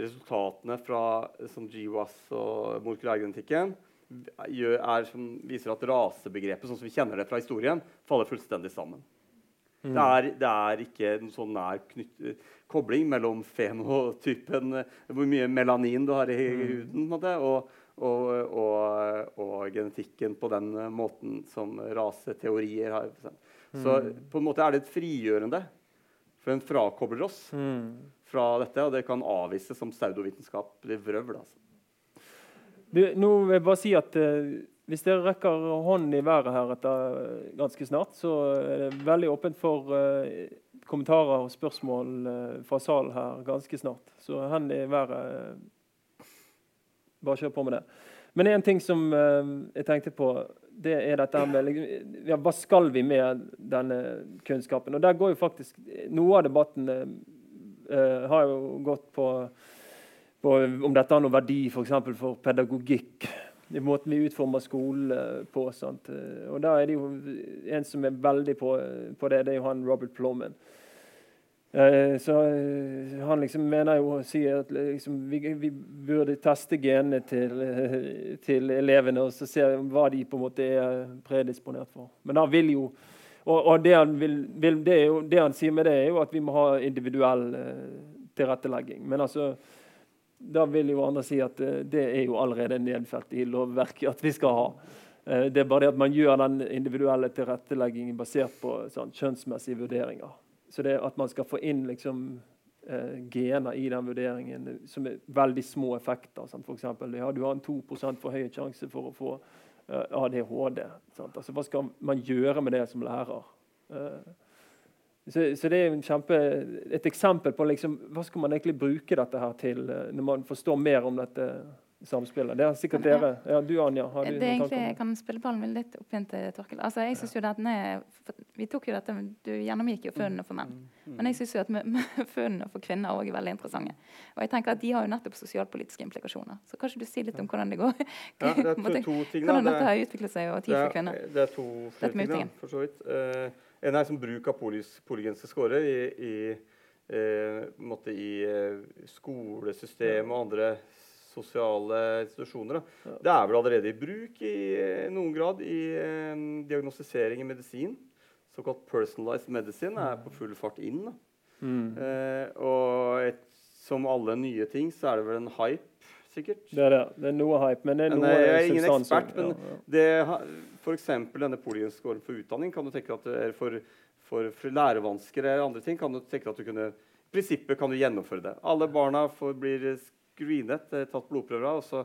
resultatene fra GWAS og molekylærgenetikken viser at rasebegrepet sånn som vi kjenner det fra historien, faller fullstendig sammen. Mm. Det, er, det, er, ikke en sånn nær knytt, kobling mellom fenotypen, hvor mye melanin du har i mm. huden, måte, og, og, og, og, genetikken på den måten som raseteorier har. Mm. Så på en måte er det et frigjørende. For den frakobler oss mm. fra dette, og det kan avvises som pseudovitenskapelig vrøvl. Altså. Du, nå vil jeg bare si at uh, hvis dere rekker hånden i været her etter ganske snart, så er det veldig åpent for uh, kommentarer og spørsmål uh, fra salen her ganske snart. Så hendene i været uh, Bare kjør på med det. Men én ting som jeg tenkte på, det er dette med ja, Hva skal vi med denne kunnskapen? Og der går jo faktisk Noe av debatten har jo gått på, på om dette har noen verdi f.eks. For, for pedagogikk i måten vi utformer skolen eh, på. Sant? Eh, og da er det jo En som er veldig på, på det, det er jo han Robert Plommen. Eh, så Han liksom mener jo å si at liksom, vi, vi, burde teste genene til, til, elevene og så se hva de på en måte er predisponert for. Men han vil jo og, og det, han vil, vil, det, jo, det, han sier med det, er jo at vi må ha individuell tilrettelegging. Men altså da vil jo andre si at uh, det er jo allerede nedfelt i lovverket at vi skal ha. Uh, det er bare det at man gjør den individuelle tilretteleggingen basert på sånn, kjønnsmessige vurderinger. Så det at man skal få inn liksom, uh, gener i den vurderingen som er veldig små effekter. Sant? For eksempel, ja, du har en 2 for høy sjanse for å få ADHD. Sant? Altså, hva skal man gjøre med det som lærer? Eh, så, så, det er kjempe, et eksempel på liksom, hva skal man egentlig bruke dette her til eh, når man forstår mer om dette samspillet. Det er sikkert dere. Ja, du Anja, har du det er egentlig, Jeg kan spille ballen litt opp igjen til Torkel. Altså, jeg synes jo denne, Vi tok jo dette, Du gjennomgikk jo funnene for menn. Mm. Men jeg syns at funnene for kvinner også er veldig interessante. Og jeg tenker at De har jo nettopp sosialpolitiske implikasjoner. Så kanskje du si litt om hvordan det går? Ja, det er to, to ting, hvordan dette har utviklet seg og tid for kvinner? Det er to flere ting, da, for så vidt. Uh, en er som bruk av polygense scorer i, i, uh, i uh, skolesystemet og andre sosiale institusjoner. Ja. Det er vel allerede i bruk i eh, noen grad i eh, diagnostisering i medisin. Såkalt personalized medicine er på full fart inn. Mm. Eh, og et, som alle nye ting så er det vel en hype, sikkert. Det er det. Det er noe hype, men det er noe Jeg er ingen ekspert, men ja, ja. det, for eksempel denne polygenskolen for utdanning kan du tenke at det er for, for, for lærevansker eller andre ting kan du tenke at du kunne i prinsippet kan du gjennomføre det. Alle barna får, blir screenet, tatt blodprøver av. og så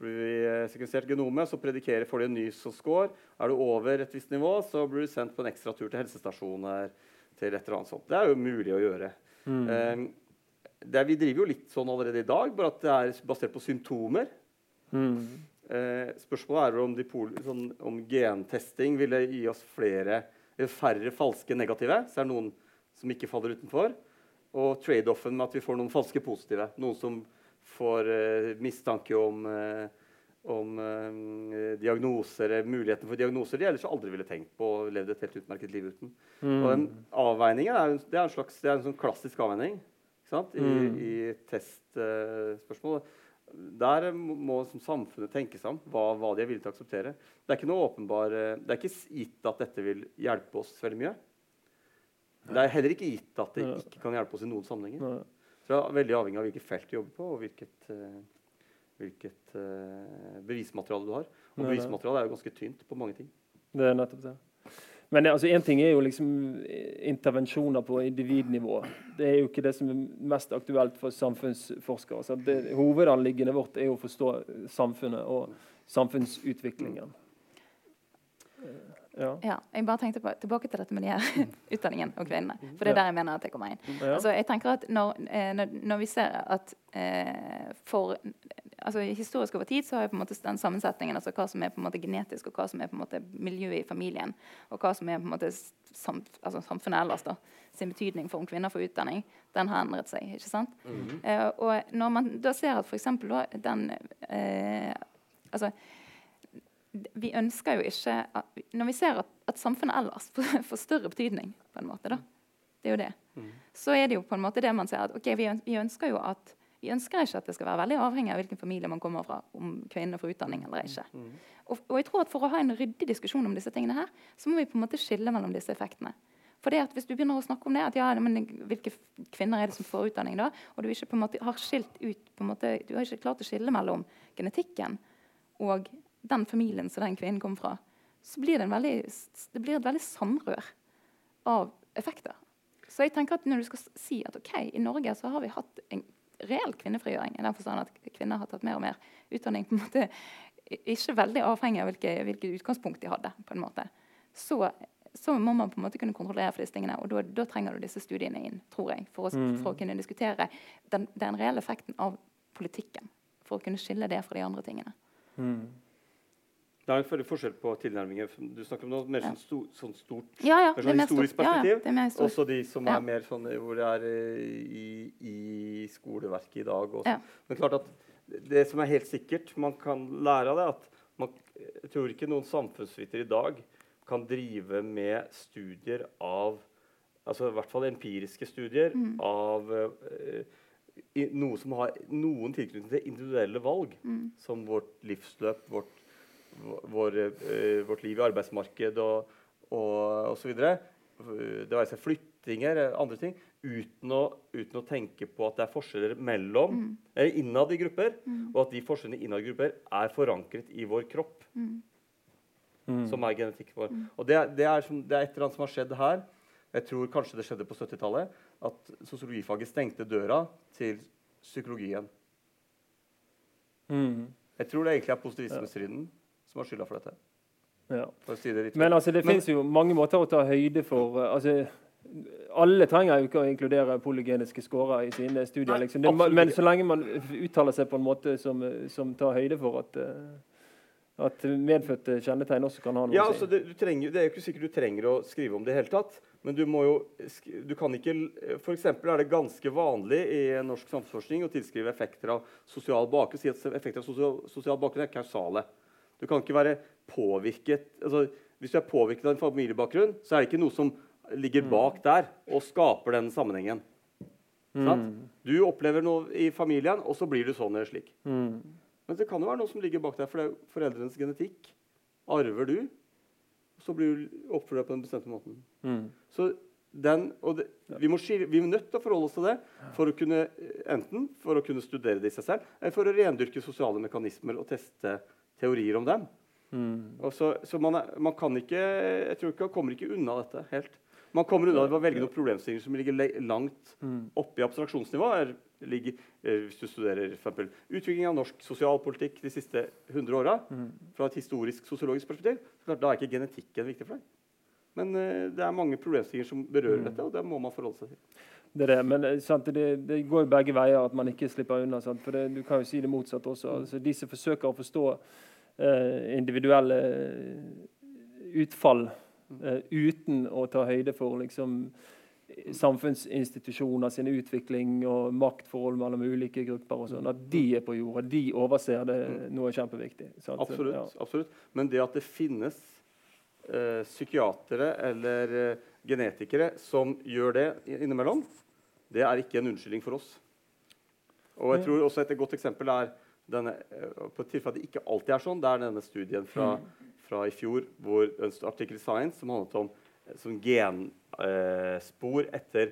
blir vi eh, sekvensert genomet, så predikerer får de en ny score. Er du over et visst nivå, så blir du sendt på en ekstra tur til helsestasjoner. til et eller annet sånt. Det er jo mulig å gjøre. Mm. Um, det, vi driver jo litt sånn allerede i dag, bare at det er basert på symptomer. Mm. Eh, spørsmålet er om, sånn, om, gentesting ville gi oss flere, færre falske negative. Så er det noen som ikke faller utenfor. Og trade-offen med at vi får noen falske positive. Noen som får eh, mistanke om, eh, om uh, diagnoser, muligheten for diagnoser de ellers aldri ville tenkt på og levd et helt utmerket liv uten. Mm. Og den avveiningen er, det er en slags, det er en sånn klassisk avveining i, mm. i testspørsmål. Der må samfunnet tenke seg om hva, hva, de er villige til å akseptere. Det er ikke noe åpenbar, det er ikke gitt at dette vil hjelpe oss veldig mye. Det er heller ikke gitt at det ikke kan hjelpe oss i noen sammenhenger. Så det er veldig avhengig av hvilket felt du jobber på, og hvilket, uh, hvilket uh, bevismateriale du har. Og bevismaterialet er jo ganske tynt på mange ting. Det er nettopp det. Men altså, en ting er jo liksom intervensjoner på individnivå. Det er jo ikke det som er mest aktuelt for samfunnsforskere. Så det, hovedanliggende vårt er jo å forstå samfunnet og samfunnsutviklingen. Ja. ja. jeg bare tenkte på, Tilbake til dette med de her utdanningen og kvinnene. For det er der jeg mener at jeg kommer inn. Altså, jeg tenker at når, eh, når, når vi ser at eh, for altså, Historisk over tid så har jeg på en måte den sammensetningen, altså hva som er på en måte genetisk, og hva som er på en måte miljøet i familien, og hva som er på en måte sam, altså, samfunnet ellers da, sin betydning for om kvinner får utdanning, den har endret seg. ikke sant? Mm -hmm. eh, og når man da ser at f.eks. den eh, altså vi ønsker jo ikke at, Når vi ser at, at samfunnet ellers får, større betydning, på en måte, da, det er jo det, mm. så er det jo på en måte det man ser at okay, vi, ønsker jo at vi ønsker ikke at det skal være veldig avhengig av hvilken familie man kommer fra, om kvinner får utdanning eller ikke. Mm. Og, og, jeg tror at For å ha en ryddig diskusjon om disse tingene her, så må vi på en måte skille mellom disse effektene. For det at Hvis du begynner å snakke om det, at ja, men hvilke kvinner er det som får utdanning da, og du ikke på en måte har skilt ut på en måte, du har ikke klart å skille mellom genetikken og den familien som den kvinnen kommer fra, så blir det, veldig, det blir et veldig samrør av effekter. Så jeg tenker at når du skal si at ok, i Norge så har vi hatt en reell kvinnefrigjøring, i den forstand at kvinner har tatt mer og mer utdanning på en måte ikke veldig avhengig av hvilket hvilke utgangspunkt de hadde, på en måte, så, så, må man på en måte kunne kontrollere for disse tingene. Og da, trenger du disse studiene inn, tror jeg, for å, mm. for å kunne diskutere den, den, reelle effekten av politikken. For å kunne skille det fra de andre tingene. Mm. Det er en forskjell på tilnærminger. Du snakker om noe mer sånn, sto, sånn stort ja, ja, sånn historisk stort. perspektiv. Ja, ja, også de som er mer sånn hvor det er i, i skoleverket i dag. Også. Men klart at det som er helt sikkert man kan lære av det, at man, jeg tror ikke noen samfunnsviter i dag kan drive med studier av altså i hvert fall empiriske studier mm. av uh, noe som har noen tilknytning til individuelle valg, mm. som vårt livsløp, vårt vår, eh, vårt liv i arbeidsmarked og, og videre Det være seg flyttinger, andre ting, uten å, uten å, tenke på at det er forskjeller mellom, mm. eller innad i grupper, mm. og at de forskjellene innad i grupper er forankret i vår kropp. Mm. mm. Som er genetikk vår. Mm. Og det, det, er som, det, er et eller annet som har skjedd her. Jeg tror kanskje det skjedde på 70-tallet. At sosiologifaget stengte døra til psykologien. Mm. Jeg tror det egentlig er positivismestriden som har skylda for dette. Ja. For å si det litt Men altså, det Men- finnes jo mange måter å ta høyde for eh, altså, Alle trenger jo ikke å inkludere polygeniske scorer i sine studier. Nei, Liksom. Det, men så lenge man uttaler seg på en måte som, som tar høyde for at, eh, at medfødte kjennetegn også kan ha noe Ja, å altså si. det, du trenger, det er jo ikke sikkert du trenger å skrive om det i hele tatt. Men du må jo sk- du kan ikke, For eksempel er det ganske vanlig i norsk samfunnsforskning å tilskrive effekter av sosial bakgrunn. Si at effekter av sosial, sosial bakgrunn er kausale. Du kan ikke være påvirket altså, Hvis du er påvirket av en familiebakgrunn, så er det ikke noe som ligger bak der og skaper den sammenhengen. Sant? Du opplever noe i familien, og så blir du sånn eller slik. Mm. Men det kan jo være noe som ligger bak der, for det er foreldrenes genetikk. Arver du, så blir du oppført deg på den bestemte måten. Mm. Så den, og det, vi, må skille, vi er nødt til å forholde oss til det for å kunne, eh, enten for å kunne studere det i seg selv, eller for å rendyrke sosiale mekanismer og teste teorier om dem. Mm. Så, så man, er, man kan ikke Jeg tror ikke man kommer ikke unna dette helt. Man kommer unna ved å velge noen problemstillinger som ligger langt Mm. oppe i abstraksjonsnivå. Er, ligger, eh, hvis du studerer for eksempel, utvikling av norsk sosialpolitikk de siste 100 åra Mm. fra et historisk sosiologisk perspektiv, så klart, da er ikke genetikken viktig for deg. Men uh, det er mange problemstillinger som berører Mm. dette, og det må man forholde seg til. Det er det, men eh, det, det går jo begge veier at man ikke slipper unna. Sant? For det, Du kan jo si det motsatte også. Altså, de som forsøker å forstå eh, individuelle eh, utfall eh, uten å ta høyde for liksom, samfunnsinstitusjoner sin utvikling og maktforhold mellom ulike grupper og sånn, at de er på jorda. De overser det noe kjempeviktig. sant? Absolutt. ja. absolutt. Men det at det finnes eh, psykiatere eller eh, genetikere som gjør det innimellom, det er ikke en unnskyldning for oss. Og jeg tror også Et godt eksempel er denne, eh, på et tilfelle at det ikke alltid er sånn. Det er denne studien fra, fra i fjor hvor en artikkel i Science som handlet om som sånn genspor etter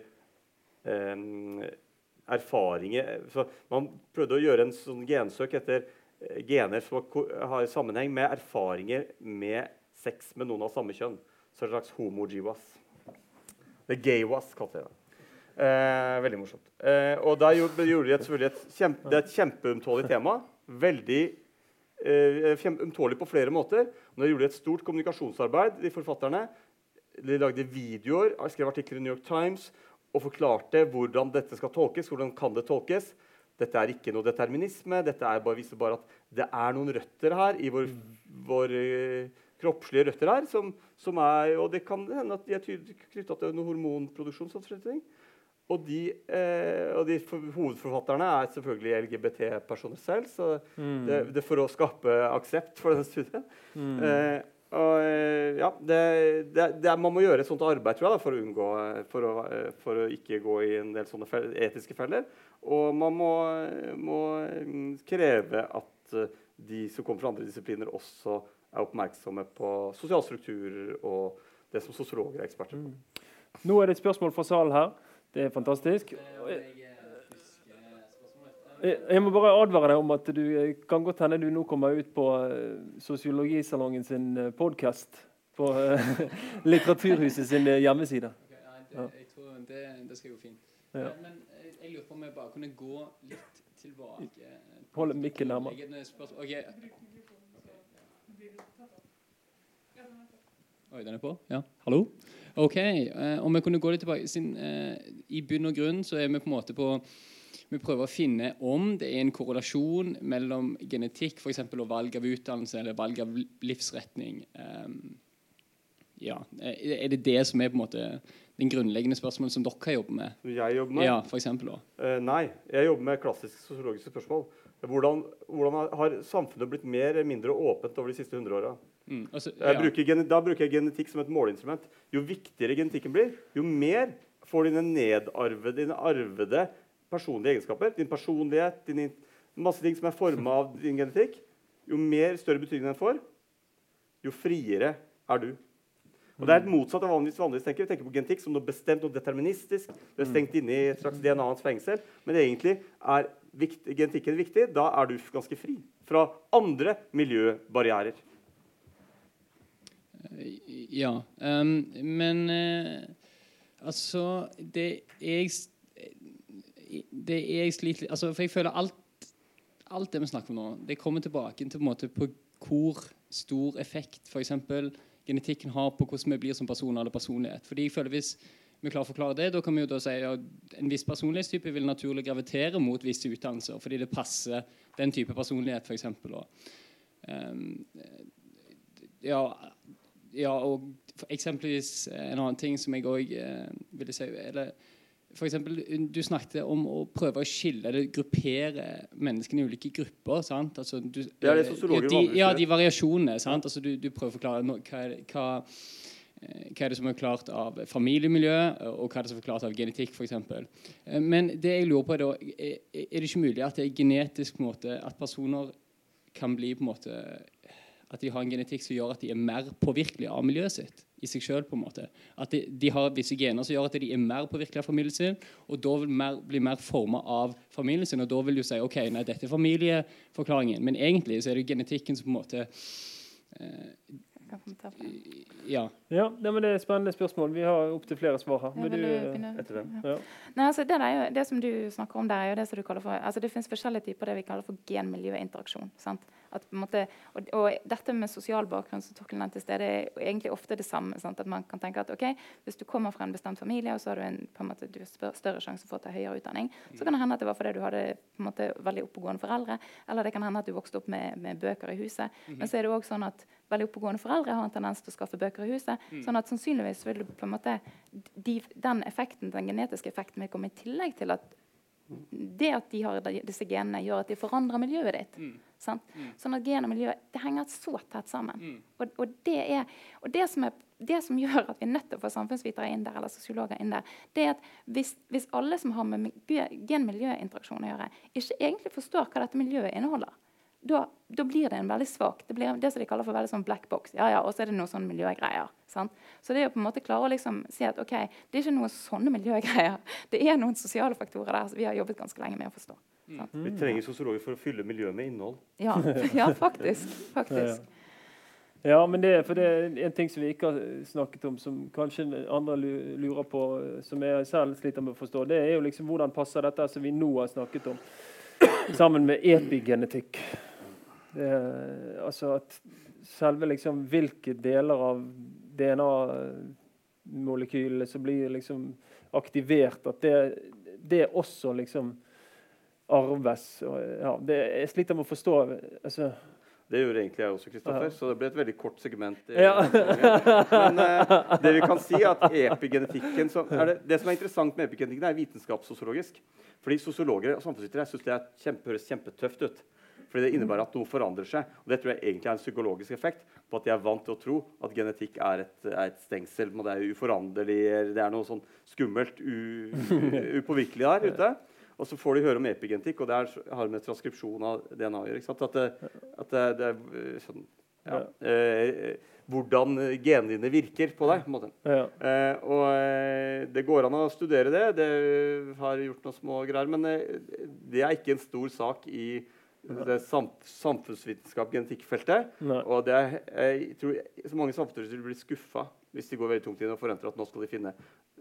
eh, erfaringer Så Man prøvde å gjøre en sånn gensøk etter eh, gener som har sammenheng med erfaringer med sex med noen av samme kjønn. Så en slags homo-jiwas. Det er gay-was, kalte jeg det. Eh, veldig morsomt. Eh, og da gjorde, gjorde de et, selvfølgelig et, kjempe, det er et kjempeømtålig tema. Veldig eh, ømtålig på flere måter. Og da gjorde de et stort kommunikasjonsarbeid, de forfatterne. De lagde videoer, skrev artikler i New York Times og forklarte hvordan dette skal tolkes. hvordan kan det tolkes. Dette er ikke noe determinisme. Dette er bare, viser bare at det er noen røtter her i vår, vår eh, kroppslige røtter her. Som, som er, og det kan hende at de er knytta til noe hormonproduksjon. Sånn, sånne ting. Og de, eh, og de for, hovedforfatterne er selvfølgelig LGBT-personer selv. Så Mm. det, det for å skape aksept for denne studien. Mm. Eh, og, eh, ja, det, det, det man må gjøre et sånt arbeid tror jeg, da, for å unngå eh, for å, eh, for å ikke gå i en del sånne fel- etiske feller. Og man må, må mm, kreve at de som kommer fra andre disipliner, også er oppmerksomme på sosialstrukturer og det som sosiologer er eksperter på. Nå er det et spørsmål fra salen her. Det er fantastisk. Jeg, jeg må bare advare deg om at du eh, kan godt hende du nå kommer ut på eh, Sosiologisalongen sin podkast på eh, Litteraturhuset sin eh, hjemmeside. det, jeg tror det, det skal gå fint. Ja. Men, jeg, lurer på om jeg bare kunne gå litt tilbake. Hold mikken nærmere. Okay. Oi, den er på? Ja. Hallo? OK. eh, om jeg kunne gå litt tilbake siden, eh, I bunn og grunn så er vi på en måte på vi prøver å finne om det er en korrelasjon mellom genetikk for eksempel, og valg av utdannelse eller valg av livsretning. Um, ja, Er det det som er på en måte den grunnleggende spørsmålet som dere jobber med? Jeg jobber med? Ja, for eksempel. Eh, nei, jeg jobber med klassiske sosiologiske spørsmål. Hvordan, hvordan har- har samfunnet blitt mer eller mindre åpent over de siste 100 åra? Mm. Altså, ja. bruker Da bruker jeg genetikk som et måleinstrument. Jo viktigere genetikken blir, jo mer får dine nedarvede, dine arvede personlige egenskaper, din personlighet, din, masse ting som er forma av din genetikk, jo mer større betydning den får, jo friere er du. Og Det er helt motsatt av vanligvis vanligvis tenker. Vi tenker på genetikk som noe bestemt, noe deterministisk. Du er stengt inne i et slags DNA-ens fengsel. Men egentlig er viktig, genetikken viktig. Da er du ganske fri fra andre miljøbarrierer. Ja. Um, men uh, altså Det jeg s- Det jeg sliter altså, For jeg føler alt Alt det vi snakker om nå, det kommer tilbake til på, måte, på hvor stor effekt f.eks. genetikken har på hvordan vi blir som personer eller personlighet. Fordi jeg føler Hvis vi klarer å forklare det, da kan vi jo da si at en viss personlighetstype vil naturlig gravitere mot visse utdannelser fordi det passer den type personlighet, f.eks. Um, ja, ja, og eksempelvis en annen ting som jeg òg eh, ville si eller, for eksempel, du snakket om å prøve å skille eller gruppere menneskene i ulike grupper. sant? Altså, du, det er det sosiologer ja, de, ja, de variasjonene. sant? Altså, du, du, prøver å forklare no, hva, hva, eh, hva, er det som er klart av familiemiljø, og hva er det som er klart av genetikk f.eks. Eh, men det jeg lurer på er da, er, er det ikke mulig at det er genetisk måte, at personer kan bli på en måte at de har en genetikk som gjør at de er mer påvirkelige av miljøet sitt. i seg selv, på en måte. At de, de, har visse gener som gjør at de er mer påvirkelige av familien sin, og da vil mer, bli mer forma av familien sin. Og da vil du si ok, nei, dette er familieforklaringen. Men egentlig så er det genetikken som på en måte eh, ja. ja nei, men Det er et spennende spørsmål. Vi har opptil flere svar her. Vil du etter den? Ja. Nei, altså, det, jo, det, som du snakker om der, er jo det som du kaller for altså, Det finnes forskjellige typer det vi kaller for gen-miljø-interaksjon. Og, og, dette med sosial bakgrunn som Torkel nevnte i sted, er egentlig ofte det samme. Sant? At man kan tenke at ok, Hvis du kommer fra en bestemt familie, og så har du en på en måte, du større sjanse for å ta høyere utdanning, så kan det hende at det var fordi du hadde på en måte, veldig oppegående foreldre, eller det kan hende at du vokste opp med, med bøker i huset. Mm -hmm. Men så er det også sånn at veldig oppegående foreldre har en tendens til å skaffe bøker i huset. Mm. sånn at sannsynligvis vil du på en måte de, den effekten, den genetiske effekten vil komme i tillegg til at det at de har disse genene, gjør at de forandrer miljøet ditt. Mm. Mm. Sånn at gen og miljø det henger så tett sammen. Mm. Og, og, det er, og det, som er, det som gjør at vi er nødt til å få samfunnsvitere inn der, eller sosiologer inn der, det er at hvis, hvis alle som har med gen-miljøinteraksjon å gjøre, ikke egentlig forstår hva dette miljøet inneholder, da, da, blir det en veldig svak Det blir det som de kaller for veldig sånn black box. Ja, ja, Og så er det noen sånne miljøgreier. Sant? Så det er å på en måte klare å liksom si at ok, det er ikke noen sånne miljøgreier. Det er noen sosiale faktorer der som vi har jobbet ganske lenge med å forstå. Mm. Vi trenger sosiologer for å fylle miljøet med innhold. Ja, ja faktisk. faktisk. Ja, men det, for det er en ting som vi ikke har snakket om, som kanskje andre lurer på, som jeg selv sliter med å forstå, det er jo liksom hvordan passer dette som vi nå har snakket om, sammen med epigenetikk. Det, altså at selve liksom hvilke deler av DNA-molekylene som blir liksom aktivert, at det, det også liksom arves. Og, ja, det, jeg sliter med å forstå altså, det gjorde egentlig jeg også, Kristoffer. Så det ble et veldig kort segment. Ja. Men eh, det vi kan si er at epigenetikken er det, det, som er interessant med epigenetikken, er vitenskapssosiologisk. Fordi Sosiologer og samfunnsvitere syns det kjempe, høres kjempetøft ut. Fordi det innebærer at noe forandrer seg. Og det tror jeg egentlig er en psykologisk effekt på at de er vant til å tro at genetikk er et, er et stengsel. Det er uforanderlig, det er noe sånn skummelt, upåvirkelig der ute. Og så får de høre om epigenetikk, og det er, har med transkripsjon av DNA å gjøre. At det, at det, det er eh, sånn ja, eh, hvordan genene dine virker på deg. på ja. eh, og eh, Det går an å studere det. Det har gjort noen små greier. Men eh, det er ikke en stor sak i det sam samfunnsvitenskap genetikkfeltet. Og det jeg tror så mange samfunnsvitere blir skuffa hvis de går veldig tungt inn og forventer at nå skal de finne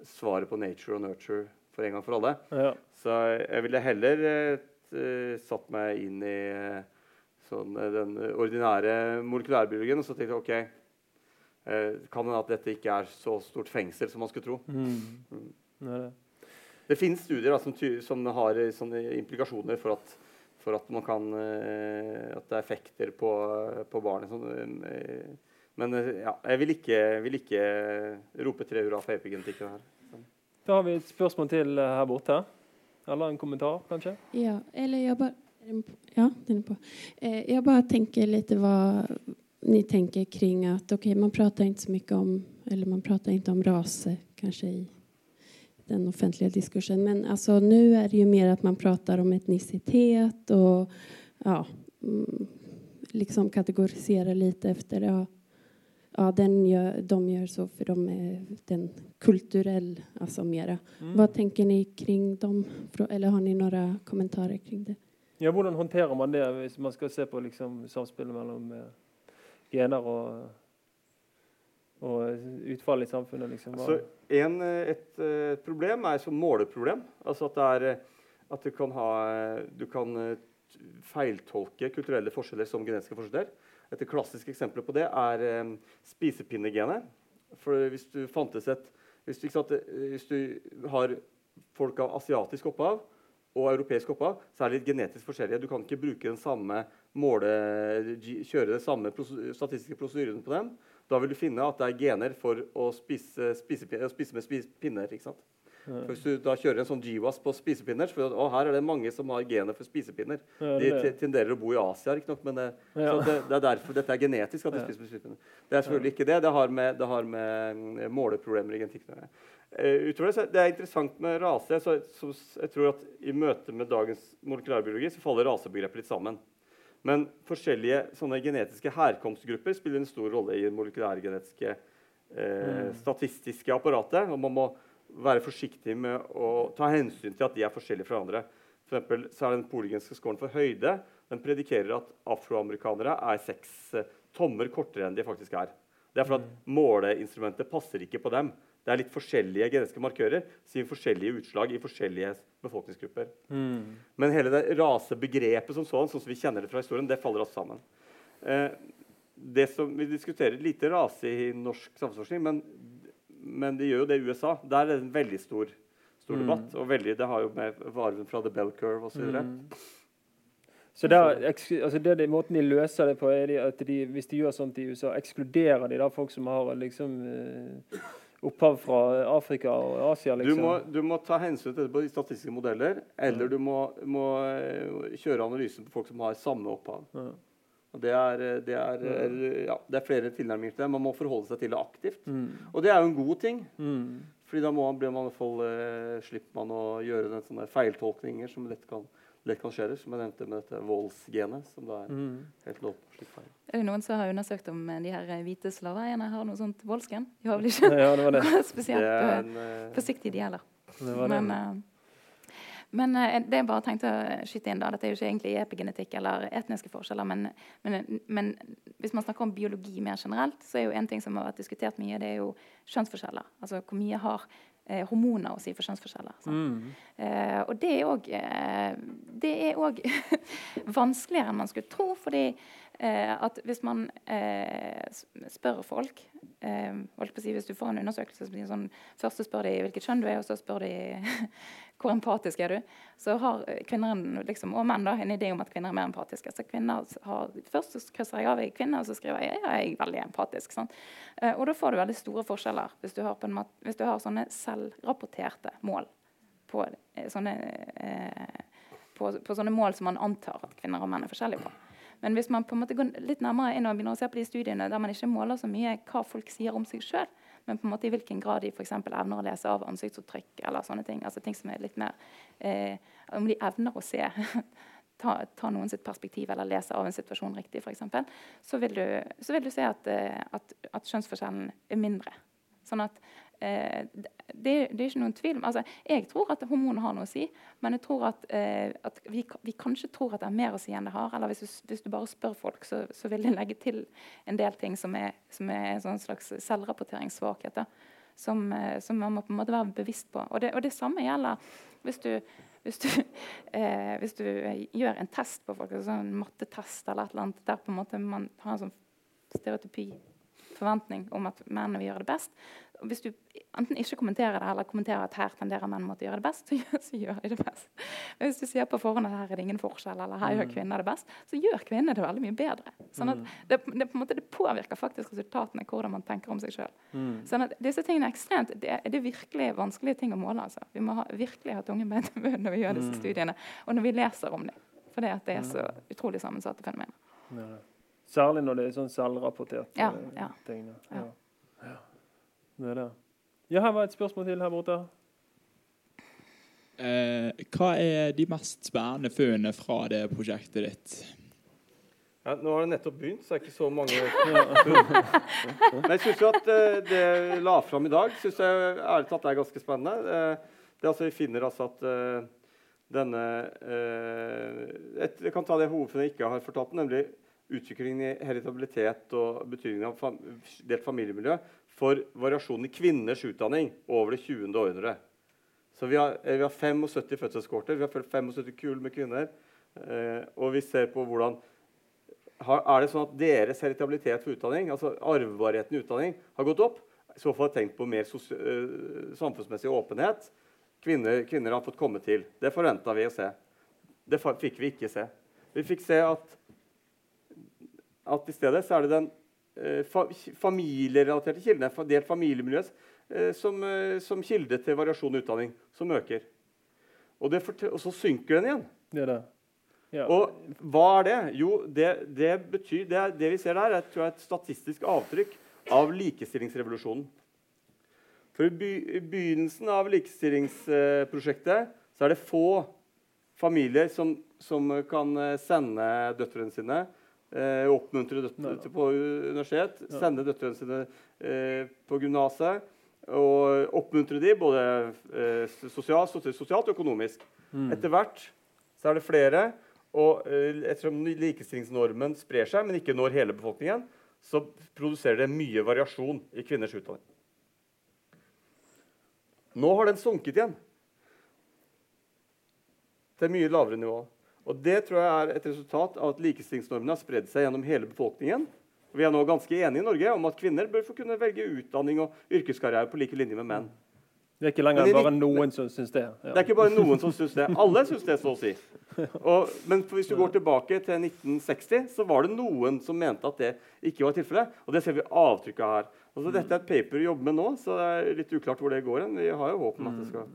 svaret på nature og nurture for en gang for alle. Ja. Så jeg ville heller uh, satt meg inn i uh, sånn, uh, den ordinære molekylærbiologien og så tenkte ok, kan hende at dette ikke er så stort fengsel som man skulle tro. Mm. Mm. Det, det finnes studier da, som, som, har sånne implikasjoner for at for at, man kan, eh, at det er effekter på, på barnet. Eh, men eh, ja, jeg vil ikke, vil ikke rope tre hurra for epigenetikken her. Da har vi et spørsmål til her borte. Eller en kommentar, kanskje? Ja, eller jeg bare Ja, den er på. Jeg bare tenker litt hva ni tenker kring at ok, man prater ikke så mye om Eller man prater ikke om rase, kanskje, i den offentliga diskursen. Men alltså, nu är det ju mer att man pratar om etnicitet och ja, mm, liksom kategoriserar lite efter ja, ja, den gör, de gör så för de är den kulturell, alltså mera. Mm. Vad tänker ni kring dem? Eller har ni några kommentarer kring det? Ja, hvordan håndterer man det hvis man skal se på liksom, samspillet mellom eh, gener og og utfallet i samfunnet? Liksom, altså, en, et, et, problem er som måleproblem. Altså at, det er, at du kan, ha, du kan feiltolke kulturelle forskjeller som genetiske forskjeller. Et klassisk eksempel på det er um, spisepinnegenet. For hvis du fantes et hvis du, sant, hvis du har folk av asiatisk opphav og europeisk opphav, så er de genetisk forskjellige. Du kan ikke bruke den samme måle, kjøre den samme statistiske prosedyren på dem. Da vil du finne at det er gener for å spise, spise, spise med spise pinner. ikke sant? Ja. Hvis du da kjører en sånn GWAS på spisepinner, så å, her er det mange som har gener for spisepinner. Ja, de tenderer å bo i Asia, riktignok, men det, ja. det, det, er derfor dette er genetisk. at de spiser med spisepinner. Det er selvfølgelig ikke det. Det har med, det har med mm, måleproblemer i genetikken uh, utover det, det er interessant med rase. Så, så, jeg tror at I møte med dagens molekylærbiologi så faller rasebegrepet litt sammen. Men forskjellige sånne genetiske herkomstgrupper spiller en stor rolle i det molekylærgenetiske eh, mm. statistiske apparatet. og man må være forsiktig med å ta hensyn til at de er forskjellige fra andre. For eksempel, så er Den polygenske skåren for høyde den predikerer at afroamerikanere er seks eh, tommer kortere enn de faktisk er. Det er fordi at mm. Måleinstrumentet passer ikke på dem. Det er litt forskjellige genetiske markører som gir forskjellige utslag i forskjellige befolkningsgrupper. Mm. Men hele det rasebegrepet som sånn, sånn som vi kjenner det fra historien, det faller også sammen. Eh, det som Vi diskuterer lite rase i norsk samfunnsforskning, men men det gjør jo det i USA. Der er det en veldig stor, stor mm. debatt. Og veldig, det har jo med varven fra The Bell Curve osv. Mm. Så der, altså det, det, Måten de løser det på, er de, at de, hvis de gjør sånt i USA, ekskluderer de da folk som har liksom eh, opphav fra Afrika og Asia? Liksom. Du, må, du, må, ta hensyn til det på de statistiske modeller, eller du må, må eh, kjøre analysen på folk som har samme opphav. Ja. Det er, det, er, ja, det er, flere tilnærminger til det. Man må forholde seg til det aktivt. Mm. Og det er jo en god ting. Mm. Fordi da må man, man fall, uh, slipper man å gjøre den, sånne feiltolkninger som lett kan, lett kan skje. Som jeg nevnte med dette voldsgenet. Som da er mm. helt lov slik feil. Er det noen som har undersøkt om eh, de her eh, hvite slaveeierne har noe sånt voldsgen? De har vel ikke ja, det det. spesielt det en, uh, forsiktig, de heller. Men, uh, men uh, det jeg bare tenkte å skyte inn da, Dette er jo ikke egentlig epigenetikk eller etniske forskjeller. Men, men, men, hvis man snakker om biologi mer generelt, så er jo en ting som har vært diskutert mye, det er jo kjønnsforskjeller. Altså hvor mye har eh, hormoner å si for kjønnsforskjeller. Mm. Eh, og det er òg eh, vanskeligere enn man skulle tro. fordi at hvis man eh, spør folk si, Hvis du får en undersøkelse som sånn, Først så spør de hvilket kjønn du er, og så spør de hvor empatisk er du? Så har kvinner liksom, og menn da, en idé om at kvinner er mer empatiske. Så kvinner har, Først så krysser jeg av i kvinner, og så skriver jeg ja, jeg er veldig empatisk. Eh, og da får du veldig store forskjeller hvis du har, måte, hvis du har sånne selvrapporterte mål på eh, sånne, eh, på, på sånne mål som man antar at kvinner og menn er forskjellige på. Men hvis man på en måte går litt nærmere inn og begynner å se på de studiene der man ikke måler så mye hva folk sier om seg sjøl, men på en måte i hvilken grad de for evner å lese av ansiktsuttrykk eller sånne ting. altså ting som er litt mer, eh, Om de evner å se ta, ta, noen sitt perspektiv eller lese av en situasjon riktig, f.eks., så, så vil du se at, eh, at, at kjønnsforskjellen er mindre. Sånn at eh, det, det, er ikke noen tvil altså, Jeg tror at hormoner har noe å si, men jeg tror at, eh, at vi, vi, kanskje tror at det er mer å si enn det har. Eller hvis hvis du bare spør folk, så, så, vil de legge til en del ting som er, som er en sånn slags selvrapporteringssvakhet. Som, eh, som, man må på en måte være bevisst på. Og det, og det samme gjelder hvis du, hvis du, eh, hvis du, gjør en test på folk, en en mattetest eller et eller annet, der på en måte man har en sånn stereotypi forventning om at mennene vil gjøre det best, Og hvis du enten ikke kommenterer det, eller kommenterer at her tenderer menn mot å gjøre det best, så gjør, så gjør de det best. Men hvis du sier på forhånd at her er det ingen forskjell, eller her gjør mm. kvinner det best, så gjør kvinner det veldig mye bedre. Sånn at mm. det, det, på en måte, det påvirker faktisk resultatene, hvordan man tenker om seg sjøl. Mm. Sånn at disse tingene er ekstremt, det, det er virkelig vanskelige ting å måle. Altså. Vi må ha, virkelig ha tunge bein i munnen når vi gjør disse studiene, og når vi leser om dem. For det er så utrolig sammensatte fenomener. Ja. Særlig når det er sånn selvrapportert ja, ja. ting. Ja. Ja. Det er det. Ja, her var et spørsmål til her borte. Eh, hva er de mest spennende funnene fra det prosjektet ditt? Ja, nå har det nettopp begynt, så det er ikke så mange Men jeg syns at uh, det jeg la fram i dag, synes jeg ærlig talt er ganske spennende. Uh, det altså, Vi finner altså at uh, denne et, Jeg kan ta det hovedfunnet jeg ikke har fortalt, nemlig utviklingen i heritabilitet og betydningen av fam delt familiemiljø for variasjonen i kvinners utdanning over det 20. århundre. Så vi har, eh, vi har 75 fødselskårter. Vi har 75 kull med kvinner. Eh, og vi ser på hvordan har, er det sånn at deres heritabilitet for utdanning, altså arvbarheten i utdanning, har gått opp? I så fall tenkt på mer øh, samfunnsmessig åpenhet. Kvinner, kvinner har fått komme til. Det forventa vi å se. Det fikk vi ikke se. Vi fikk se at, at i stedet så er det den eh, fa familierelaterte kildene, en delt familiemiljø, eh, som, eh, som kilde til variasjon i utdanning, som øker. Og, det og så synker den igjen. Det det. Ja. Og hva er det? Jo, det, det betyr det, det vi ser der, er, tror jeg, et statistisk avtrykk av likestillingsrevolusjonen. For i, by, begynnelsen av likestillingsprosjektet så er det få familier som, som kan sende døtrene sine eh, Oppmuntre døtrene til på universitet, sende døtrene sine eh, på gymnaset. Og oppmuntre dem både eh, sosialt, sosialt og økonomisk. Mm. Etter hvert så er det flere. Og eh, ettersom likestillingsnormen sprer seg, men ikke når hele befolkningen, så produserer det mye variasjon i kvinners utdanning. Nå har den sunket igjen til mye lavere nivå. Og Det tror jeg er et resultat av at likestillingsnormene har spredd seg gjennom hele befolkningen. Og Vi er nå ganske enige i Norge om at kvinner bør få kunne velge utdanning og yrkeskarriere på like linje med menn. Det er ikke lenger bare noen som syns det. Det er ikke bare noen som syns det. Alle syns det, så å si. Og, men hvis du går tilbake til 1960, så var det noen som mente at det ikke var tilfellet. Og det ser vi avtrykket her. Altså, dette er et paper vi jobber med nå, så det er litt uklart hvor det går hen. Vi har jo håp om at det skal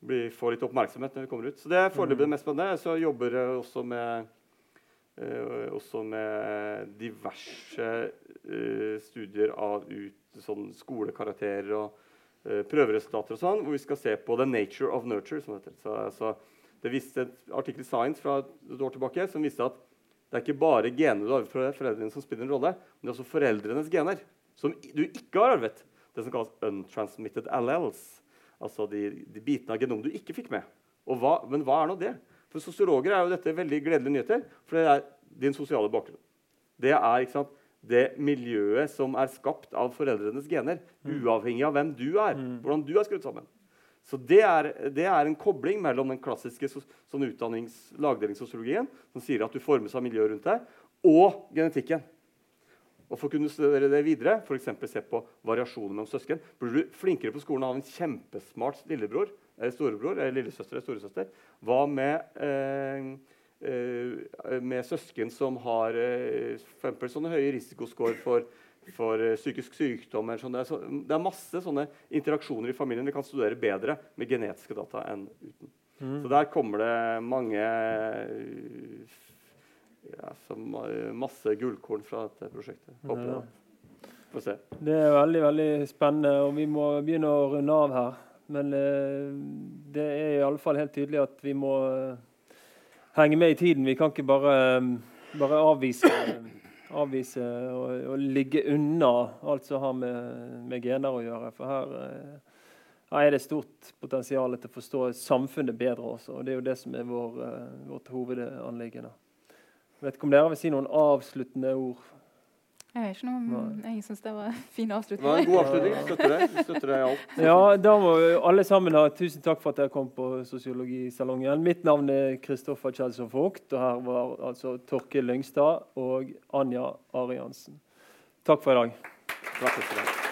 bli, få litt oppmerksomhet når vi kommer ut. Så det er foreløpig det mest spennende. Så jobber jeg også med Uh, også med diverse uh, studier av ut, sånn skolekarakterer og uh, prøveresultater og sånn, hvor vi skal se på the nature of nurture. Som heter. Så, så det viste et artikkel i Science fra et år tilbake som viste at det er ikke bare genene du arver fra foreldrene som spiller en rolle, men det er også foreldrenes gener som du ikke har arvet. Det som kalles untransmitted alleles. Altså de, de bitene av genomet du ikke fikk med. Hva, men hva er nå det? For sosiologer er jo dette veldig gledelige nyheter, for det er din sosiale bakgrunn. Det er sant, det miljøet som er skapt av foreldrenes gener, uavhengig av hvem du er. hvordan du er skrudd sammen. Så det er, det er en kobling mellom den klassiske sos- sånn lagdelingssosiologien, som sier at du formes av miljøet rundt deg, og genetikken. Og For å kunne studere det videre, f.eks. se på variasjoner mellom søsken, blir du flinkere på skolen av en kjempesmart lillebror eller storebror eller lillesøster eller storesøster. Hva med, eh, eh, med søsken som har eh, for sånne høye risikoscore for, for eh, psykisk sykdom? Eller sånn. det, er så, det er masse sånne interaksjoner i familien vi kan studere bedre med genetiske data enn uten. Så der kommer det mange eh, ja, så masse gullkorn fra dette prosjektet. Håper jeg. da. Får se. Det er veldig veldig spennende, og vi må begynne å runde av her. Men eh, det er i alle fall helt tydelig at vi må eh, henge med i tiden. Vi kan ikke bare, eh, bare avvise, avvise og, og ligge unna alt som har med, med gener å gjøre. For her, eh, her er det stort potensial til å forstå samfunnet bedre også. Og det er jo det som er vår, eh, vårt hovedanliggende. Vet ikke om dere vil si noen avsluttende ord? Jeg vet ikke noe om Jeg syns det var en fin Det var en god avslutning. Støtter deg. Støtter deg alt. Ja, da må alle sammen ha tusen takk for at dere kom på Sosiologisalongen. Mitt navn er Kristoffer Kjelsson Vogt, og her var altså Torkil Lyngstad og Anja Ariansen. Takk for i dag. Takk for det.